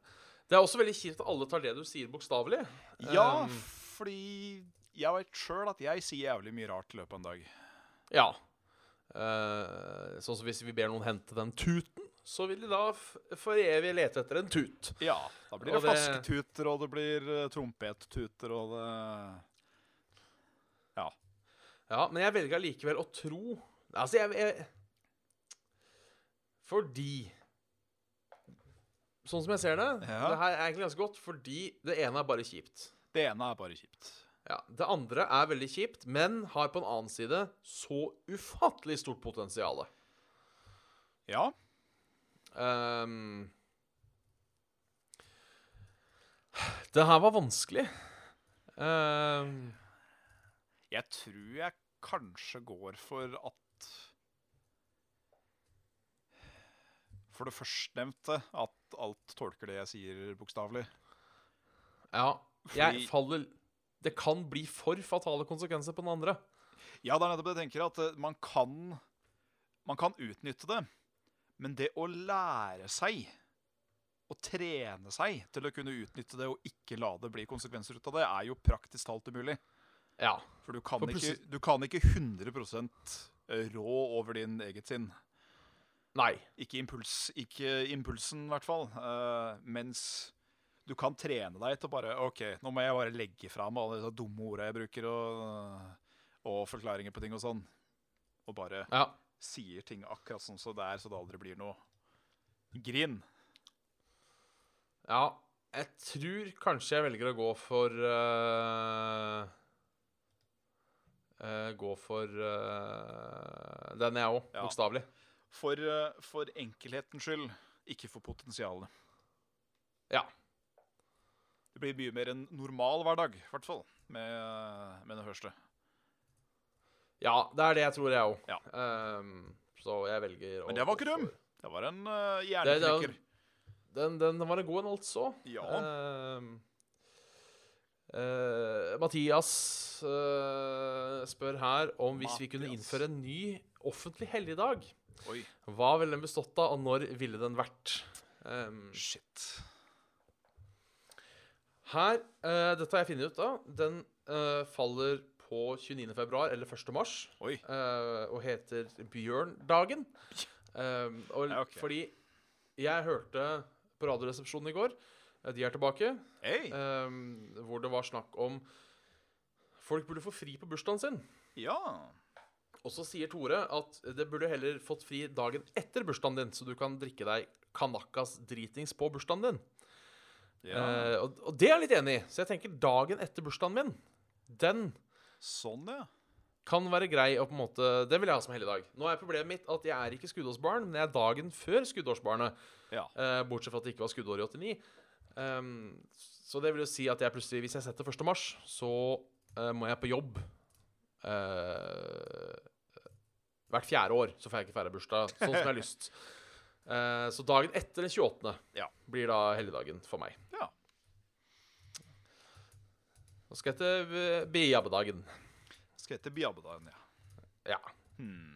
det er også veldig kjipt at alle tar det du sier, bokstavelig.
Ja,
Um,
fordi jeg vet sjøl at jeg sier jævlig mye rart i løpet av en dag.
Ja. Uh, sånn som hvis vi ber noen hente den tuten, så vil de da for evig lete etter en tut.
Ja, da blir det,
det-
flasketuter, og det blir uh, trompettuter, og det
Ja, men jeg velger allikevel å tro Altså, jeg, jeg Fordi Sånn som jeg ser det,
Ja.
det her er egentlig ganske godt fordi det ene er bare kjipt.
Det ene er bare kjipt.
Ja, Det andre er veldig kjipt, men har på en annen side så ufattelig stort potensial.
Ja.
Ehm, det her var vanskelig. Um,
Jeg tror jeg kanskje går for at For det førstnevnte, at alt tolker det jeg sier bokstavelig.
ja,
Fordi-
jeg faller Det kan bli for fatale konsekvenser på den andre.
Ja, det er nettopp det jeg tenker, at eh, man kan Man kan utnytte det, men det å lære seg å trene seg til å kunne utnytte det og ikke la det bli konsekvenser ut av det, er jo praktisk talt umulig.
Ja.
For du kan,
For
ikke, du kan ikke 100% rå over din eget sinn.
Nei.
Ikke, impuls, ikke impulsen, i hvert fall. Uh, mens du kan trene deg til bare OK, nå må jeg bare legge fra meg alle disse dumme orda jeg bruker, og, og forklaringer på ting og sånn. Og bare
Ja.
Sier ting akkurat sånn som det er, så det aldri blir noe grin.
Ja, jeg tror kanskje jeg velger å gå for uh, uh, Gå for uh, den, jeg òg.
Ja.
Bokstavelig.
For, for enkelhetens skyld, ikke for potensialet.
Ja.
Det blir mye mer en normal hverdag, i hvert fall, med, med det første.
Ja, det er det jeg tror, jeg òg.
Ja.
så jeg velger å
Men det var ikke dum. Det var en uh,
Det-
hjerneknekker.
det- Den, den var en god en, altså.
Ja.
Um, uh, Mathias uh, spør her om hvis vi kunne innføre en ny offentlig helligdag.
Oi,
Hva ville den bestått av, og når ville den vært? Um,
shit.
her, uh, dette har jeg funnet ut av, den eh, faller på 29. februar eller 1. mars,
Oi.
eh, og heter Bjørndagen. Og,
Ja.
Fordi jeg hørte på Radioresepsjonen i går, eh, de er tilbake,
hey.
ehm, hvor det var snakk om folk burde få fri på bursdagen sin.
Ja.
Og så sier Tore at det burde heller fått fri dagen etter bursdagen din, så du kan drikke deg kanakas dritings på bursdagen din.
ja.
Uh, og, og det er jeg litt enig i. Så jeg tenker dagen etter bursdagen min, den
Sånn, ja.
kan være grei å på en måte Det vil jeg ha som helligdag. Nå er problemet mitt at jeg er ikke skuddårsbarn, men jeg er dagen før skuddårsbarnet.
Ja.
Eh, bortsett fra at det ikke var skuddår i 89. Um, så det vil jo si at jeg plutselig, hvis jeg setter 1. mars, så uh, må jeg på jobb uh, hvert fjerde år. Så får jeg ikke feire bursdag sånn som jeg har lyst. Uh, (laughs) så dagen etter den 28.
Ja.
blir da helligdagen for meg.
Ja.
Nå skal jeg til eh, Biabbedagen.
Skal hete Biabedagen, ja.
Ja.
Hmm.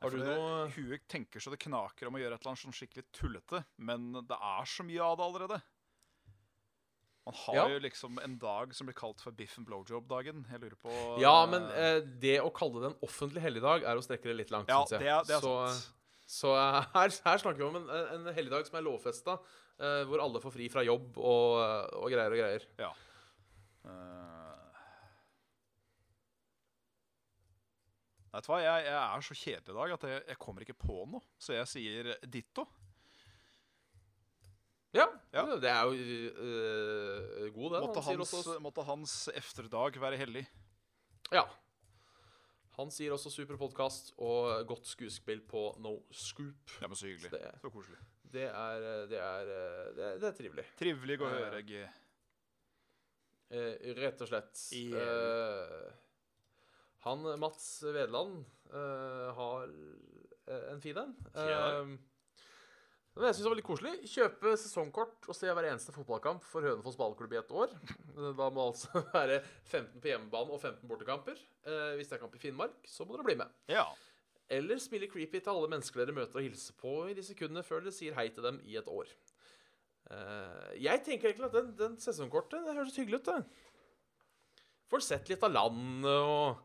Har du noe-
Huet tenker så det knaker om å gjøre et eller annet sånn skikkelig tullete, men det er så mye av det allerede. Man har
Ja.
jo liksom en dag som blir kalt for biff and blowjob-dagen. Jeg lurer på
Ja, men eh, det å kalle det en offentlig helligdag er å strekke det litt langt,
Ja,
synes jeg.
det er, det er
så,
sant.
Så eh, (laughs) her, her snakker vi om en, en helligdag som er lovfesta, eh, hvor alle får fri fra jobb og, og greier og greier.
Ja. Uh, Vet du hva, jeg, jeg er så kjedelig i dag at jeg, jeg kommer ikke på noe. Så jeg sier ditto.
Ja,
Ja.
det er jo uh, god, det.
Måtte
Han
hans, måtte hans efterdag være hellig.
ja. Han sier også super podkast og godt skuespill på No Scoop.
Ja, men Så hyggelig.
Det,
Så koselig.
det, er, eh, det, er, eh, det, er, det er trivelig.
Trivelig å
Eh,
høre. G.
Eh, rett og slett.
Yeah.
Eh, han Mats Vedeland eh, har en fin en. Eh, jeg synes det var litt koselig. Kjøpe sesongkort og se hver eneste fotballkamp for Hønefoss ballklubb i ett år. Da må altså (laughs) være 15 på hjemmebane og 15 bortekamper. Eh, hvis det er kamp i Finnmark, så må dere bli med.
Ja.
Eller spille creepy til alle mennesker dere møter og hilser på i de sekundene før dere sier hei til dem i et år. Eh, jeg tenker egentlig at den, den sesongkortet det høres hyggelig ut. det. Får sett litt av landet og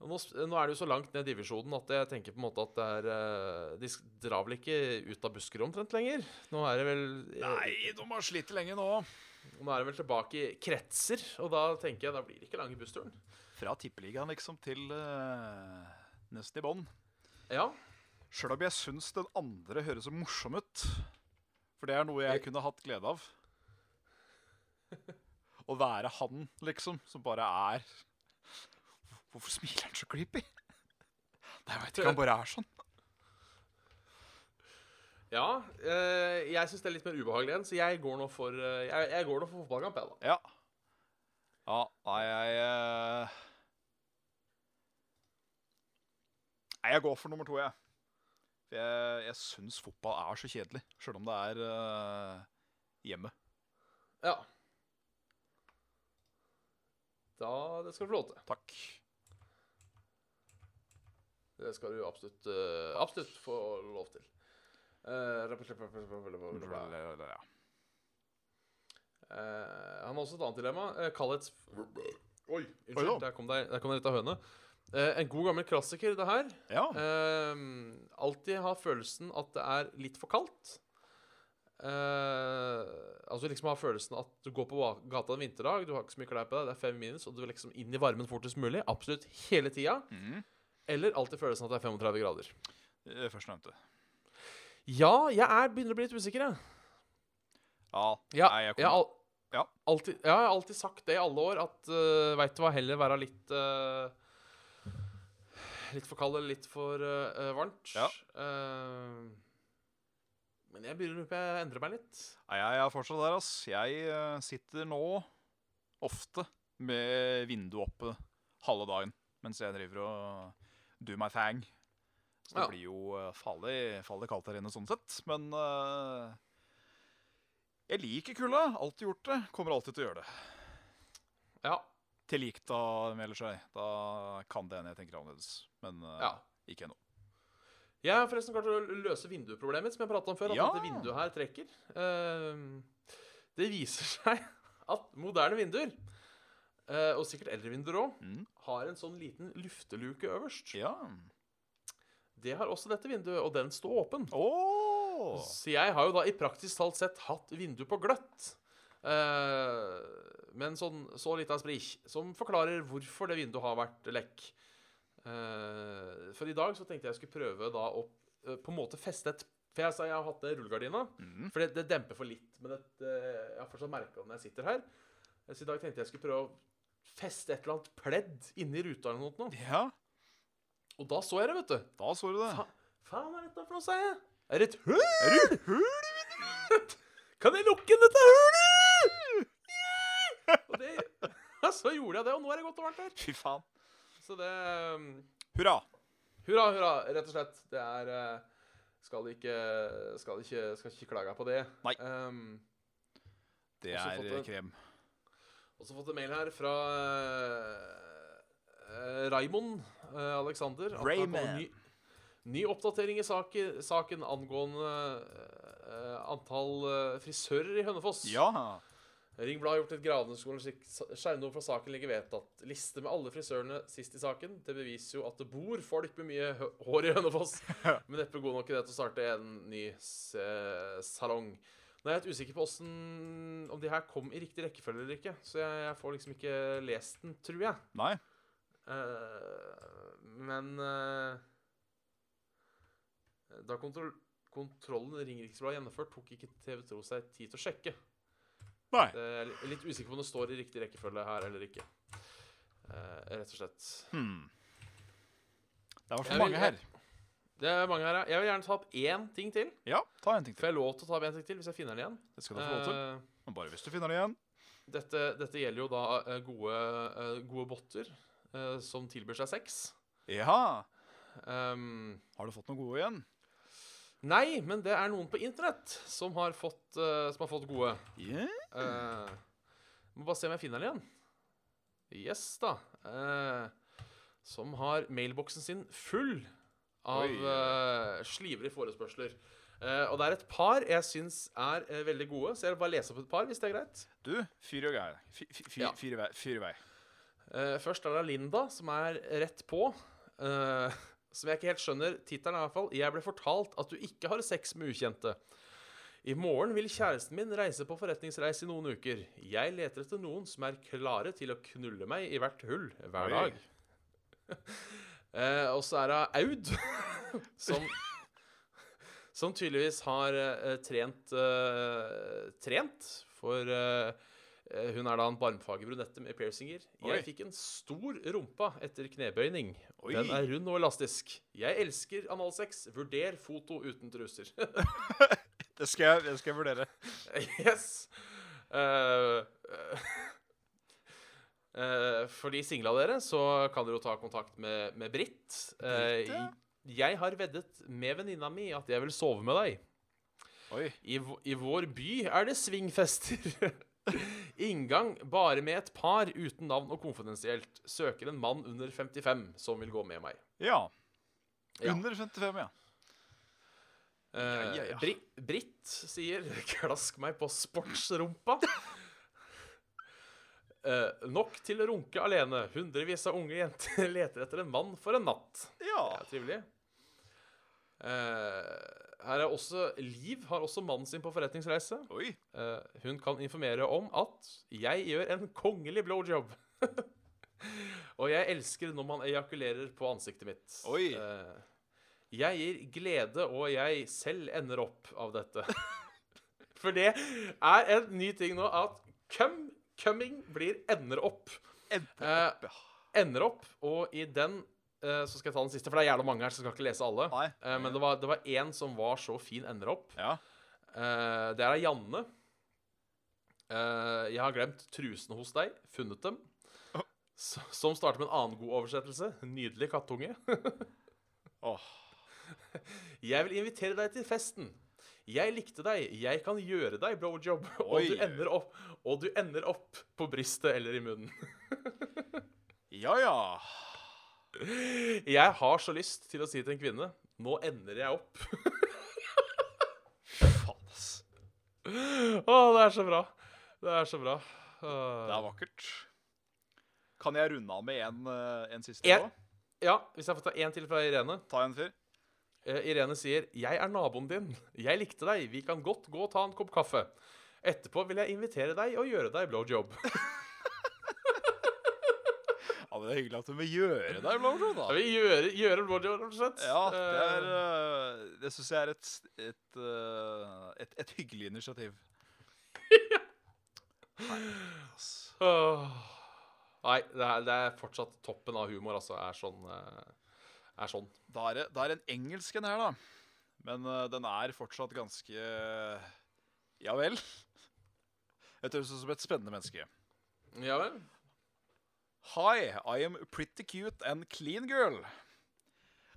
nå, nå er det jo så langt ned i divisjonen at jeg tenker på en måte at det er eh, De drar vel ikke ut av Buskerud omtrent lenger? Nå er det vel eh,
Nei, de har slitt lenge nå.
Nå er det vel tilbake i kretser, og da tenker jeg da blir det ikke i bussturen.
Fra tippeligaen liksom til uh, nesten i bånn.
Ja.
Sjøl om jeg syns den andre høres så morsom ut. For det er noe jeg kunne hatt glede av. Å være han, liksom, som bare er Hvorfor smiler han så creepy? (laughs) Nei, jeg vet ikke, han bare er sånn.
Ja, eh, jeg syns det er litt mer ubehagelig igjen, så jeg går nå for eh, jeg, jeg går nå for fotballkamp, jeg, da.
Ja. Ja, nei, jeg eh, Nei, jeg går for nummer to, jeg. For jeg, jeg syns fotball er så kjedelig, sjøl om det er eh, hjemme.
Ja. Da Det skal du få lov til.
Takk.
Det skal du absolutt, uh, absolutt få lov til.
Uh.
Eh, han har også et annet dilemma. Uh, Kallets Oi,
Oi
unnskyld. Der kom det der kom det litt av høne. Eh, en god gammel klassiker, det her.
ja.
Eh, alltid ha følelsen at det er litt for kaldt. Eh, altså liksom ha følelsen at du går på gata en vinterdag, du har ikke så mye klær på deg, det er fem minus, og du vil liksom inn i varmen fortest mulig. Absolutt hele tida.
Mhm.
Eller alltid følelsen at det er 35 grader.
Eh, Førstnevnte.
Ja, jeg er begynner å bli litt usikker, jeg.
Ja.
Ja,
Nei, jeg
jeg al
Ja.
alltid, jeg har alltid sagt det i alle år, at uh, veit du hva, heller være litt uh, Litt for kald eller litt for uh, varmt.
Ja.
Uh, men jeg begynner å jeg endrer meg litt.
Nei, jeg er fortsatt der, ass. Jeg eh, sitter nå ofte med vinduet oppe halve dagen mens jeg driver og do my thing. Så det
Ja.
blir jo eh, farlig, farlig kaldt her inne sånn sett. Men uh, jeg liker kulda. Alltid gjort det. Kommer alltid til å gjøre det.
Ja.
Til likt da melder seg. Da kan det hende jeg tenker annerledes. Men uh,
ja.
ikke ennå.
Jeg har forresten klart å løse vindueproblemet mitt, som jeg prata om før. At
Ja.
dette vinduet her trekker. Uh, det viser seg (laughs) at moderne vinduer, og sikkert eldre vinduer òg,
Mm.
har en sånn liten lufteluke øverst.
Ja.
Det har også dette vinduet, og den står åpen.
Åh!
Så jeg har jo da i praktisk talt sett hatt vindu på gløtt. Uh, men sånn, så litt av sprich, som forklarer hvorfor det vinduet har vært lekk. Eh, for i dag så tenkte jeg skulle prøve da å eh, på en måte feste et For jeg sa jeg har hatt det rullegardina,
mm.
for det, det demper for litt. Men det, eh, jeg har fortsatt merka det når jeg sitter her. Eh, Så i dag tenkte jeg skulle prøve å feste et eller annet pledd inni ruta eller noe.
Ja,
Og da så jeg det, vet du.
da så du det.
Fa faen er dette for noe, sa jeg? Er det et hull?
Er det hull i vinduet? (laughs)
Kan jeg lukke dette hullet? Og det, (laughs) så gjorde jeg det, og nå er det godt og varmt her.
Fy faen.
Så det um,
Hurra.
Hurra, hurra, rett og slett. Det er uh, Skal ikke Skal ikke, skal ikke klage på det.
Nei.
Um,
Det er
fått
krem.
Også fått en mail her fra uh, Raimond uh, Alexander.
Raymond.
Ny, ny oppdatering i saken, saken angående uh, antall frisører i Hønefoss.
Ja.
Ringbladet har gjort et gravende skjermnummer fra saken ligger vedtatt. Liste med alle frisørene sist i saken. Det beviser jo at det bor folk med mye hår i Hønefoss. (laughs) Men neppe god nok i det til å starte en ny salong. Nå er jeg litt usikker på hvordan, om de her kom i riktig rekkefølge eller ikke. Så jeg, jeg får liksom ikke lest den, tror jeg.
Nei.
Uh, men uh, da kontroll, kontrollen Ringeriksbladet gjennomført, tok ikke TV 2 seg tid til å sjekke.
Nei.
jeg er litt usikker på om det står i riktig rekkefølge her eller ikke. Uh, rett og slett.
Hmm. Det var
Jeg
mange
vil-
her.
Det er mange her, ja. Jeg vil gjerne ta opp én ting til.
Ja, ta en ting til.
Får jeg lov til å ta opp én ting til hvis jeg finner den igjen?
Det skal du få lov til.
Eh,
Men bare hvis du finner det igjen.
dette, dette gjelder jo da eh, gode, eh, gode botter eh, som tilbyr seg sex.
Ja.
Um,
Har du fått noe gode igjen?
nei, men det er noen på internett som har fått, eh, som har fått gode.
Yeah.
Eh, må bare se om jeg finner den igjen. Yes, da. Eh, som har mailboksen sin full av uh, slivrige forespørsler. Uh, og det er et par jeg syns er uh, veldig gode, så jeg vil bare lese opp et par, hvis det er greit.
Du, fyr i vei.
Ja.
vei.
Eh, først er det Linda, som er rett på. eh, som jeg ikke helt skjønner tittelen, i hvert fall. Jeg ble fortalt at du ikke har sex med ukjente. I morgen vil kjæresten min reise på forretningsreise i noen uker. Jeg leter etter noen som er klare til å knulle meg i hvert hull hver dag. Eh, og så er det Aud, (laughs) som som tydeligvis har eh, trent eh, Trent, for hun er da en barmfager brunette med piercinger.
Oi.
Jeg fikk en stor rumpa etter knebøyning.
Oi.
Den er rund og elastisk. Jeg elsker analsex. Vurder foto uten truser. (laughs)
Det skal jeg, det skal jeg vurdere.
yes. Eh, eh, eh, for de singla dere, så kan dere jo ta kontakt med, med Britt. Eh,
Britt, ja.
Jeg har veddet med venninna mi at jeg vil sove med deg.
Oi.
I, I vår by er det svingfester. (laughs) Inngang bare med et par uten navn og konfidensielt. Søker en mann under 55 som vil gå med meg.
Ja.
Ja.
Under 55, ja.
Uh,
ja, ja.
Bri Britt sier (laughs) 'klask meg på sportsrumpa'. Eh, nok til å runke alene. Hundrevis av unge jenter (laughs) leter etter en mann for en natt.
Ja.
Det er trivelig. Uh, her er også Liv har også mannen sin på forretningsreise.
Oi.
Uh, hun kan informere om at 'jeg gjør en kongelig blowjob'. (laughs) og jeg elsker når man ejakulerer på ansiktet mitt.
Oi.
Jeg gir glede, og jeg selv ender opp av dette. (laughs) For det er en ny ting nå at cum, cumming blir ender opp.
Ender
Eh,
opp, ja.
ender opp, og i den eh, Så skal jeg ta den siste, for det er jævla mange her, så jeg skal ikke lese alle.
Nei.
Eh, men det var, det var én som var så fin ender opp.
Ja.
Det er Janne. Jeg har glemt trusene hos deg. Funnet dem. Oh. Som starter med en annen god oversettelse. Nydelig kattunge. (laughs)
oh.
Jeg vil invitere deg til festen. Jeg likte deg. Jeg kan gjøre deg blowjob. (laughs) Og du, ender opp, og du ender opp på brystet eller i munnen. (laughs)
Ja, ja.
Jeg har så lyst til å si til en kvinne Nå ender jeg opp. (laughs)
Faen, ass.
Å, det er så bra. Det er så bra. Uh...
Det er vakkert. Kan jeg runde av med en, eh, en siste?
En- Ja, hvis jeg får ta en til fra Irene.
Ta en fyr.
Eh, Irene sier 'Jeg er naboen din. Jeg likte deg. Vi kan godt gå og ta en kopp kaffe'. Etterpå vil jeg invitere deg og gjøre deg blowjob. (laughs)
Ja, men Det er hyggelig at du vil gjøre deg blowjob, da.
gjør vil gjøre, gjøre blowjob, rett og slett.
Ja, det er
Eh,
eh, Det syns jeg er et, et, et, et hyggelig initiativ. (laughs)
åh. Nei, det er, det er fortsatt toppen av humor, altså. Er sånn. Er sånn.
Da er det, da er det en engelsk en her, da. Men uh, den er fortsatt ganske Ja vel. Jeg høres ut som et spennende menneske.
Ja vel?
Hi, I am pretty cute and clean girl.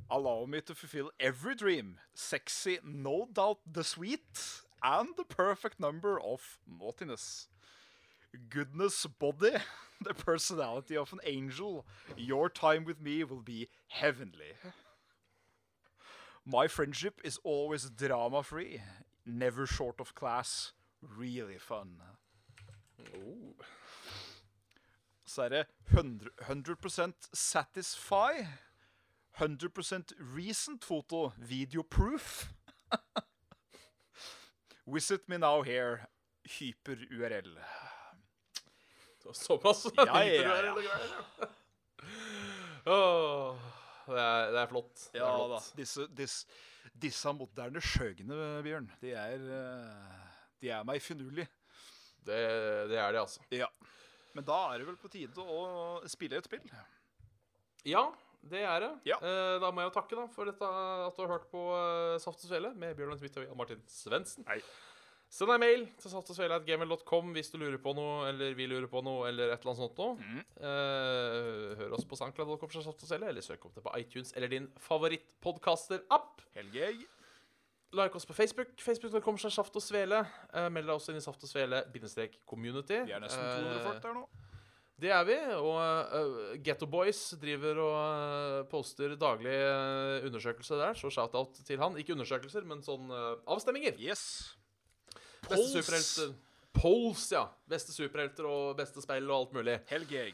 Allow me to fulfill every dream. Sexy, no doubt the sweet, and the perfect number of naughtiness. Goodness body, (laughs) the personality of an angel. Your time with me will be heavenly. My friendship is always drama free, never short of class. Really fun.
Oh.
så er det 100, 100% satisfy. 100% recent photo, video proof. (laughs) Visit me now here. Hyper-URL.
Såpass?
Ja, ja, ja.
Hyper- det, er, det er flott. Ja er
flott. da. Disse, disse, disse moderne skjøgene, Bjørn, de er, eh, de er meg finurlig.
Det, det er det, altså.
Ja. Men da er det vel på tide å spille et spill.
Ja, det er det.
Ja.
Eh, da må jeg jo takke da, for dette, at du har hørt på eh, Saft og Svele med Bjørn Smith og Martin Svendsen. Send deg mail til saftogsvele.gmail.com hvis du lurer på noe, eller vi lurer på noe, eller et eller annet sånt noe.
Mhm.
Eh, hør oss på soundcloud.com, eller søk opp det på iTunes eller din favorittpodcaster-app.
Helge
Like oss på Facebook. Facebook.com slash Saft og Svele. Eh, meld deg også inn i Saft og Svele bindestrek community.
Vi er nesten 200
Eh,
folk der nå.
det er vi. Og uh, Getto Boys driver og uh, poster daglig uh, undersøkelser der, så shout-out til han. Ikke undersøkelser, men sånn uh, avstemminger.
Yes.
Beste superhelter. Pols, ja. Beste superhelter og beste spill og alt mulig.
Helge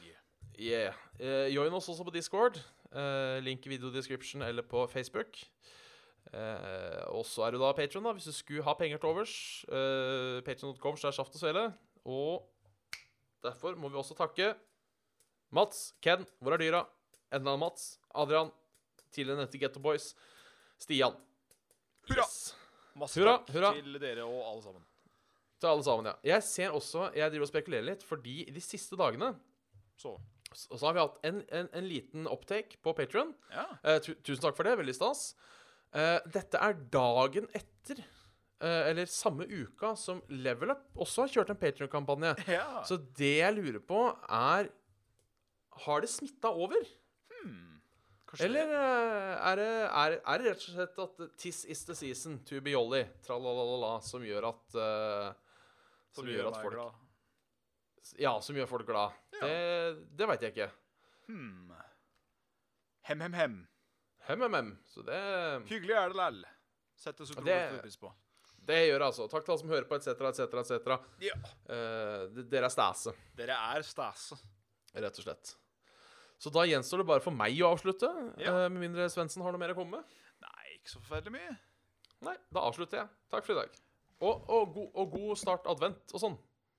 Yeah. Uh, join oss også på Discord. Uh, link i videodescription eller på Facebook. Uh, og så er du da Patron, hvis du skulle ha penger til overs. Uh, Patron.com er saft og svele. Og derfor må vi også takke Mats, Ken, hvor er dyra? Enda Mats, Adrian, tidligere nevnte Getto Boys, Stian.
Hurra!
Yes.
Masse
Hurra,
takk
hurra.
til dere og alle sammen.
Til alle sammen, ja. Jeg ser også, jeg driver og spekulerer litt, fordi de siste dagene
Så.
så har vi hatt en, en, en liten opptake på Patron.
Ja.
Eh, tu, tusen takk for det. Veldig stas. Eh, dette er dagen etter, eh, eller samme uka, som Level Up også har kjørt en Patrion-kampanje. (laughs)
ja.
Så det jeg lurer på, er Har det smitta over?
Hmm.
Eller eh, er det, er, er det rett og slett at this is the season to be jolly, tralalala, som gjør at eh, Som gjør at folk
glad.
Ja, som gjør folk glad. Det, det veit jeg ikke.
Hmm. Hem, hem, hem.
hem, Så det,
Hyggelig er det læll. Settes utrolig stor pris på.
det gjør jeg altså. Takk til alle som hører på, etc., etc., etc.
Ja.
D- dere er stæse,
Dere er stase.
rett og slett. Så da gjenstår det bare for meg å avslutte,
Ja.
Uh, med mindre Svendsen har noe mer å komme med.
Nei, ikke så forferdelig mye.
Nei, da avslutter jeg. Takk for i dag. Og, og, og god start advent og sånn.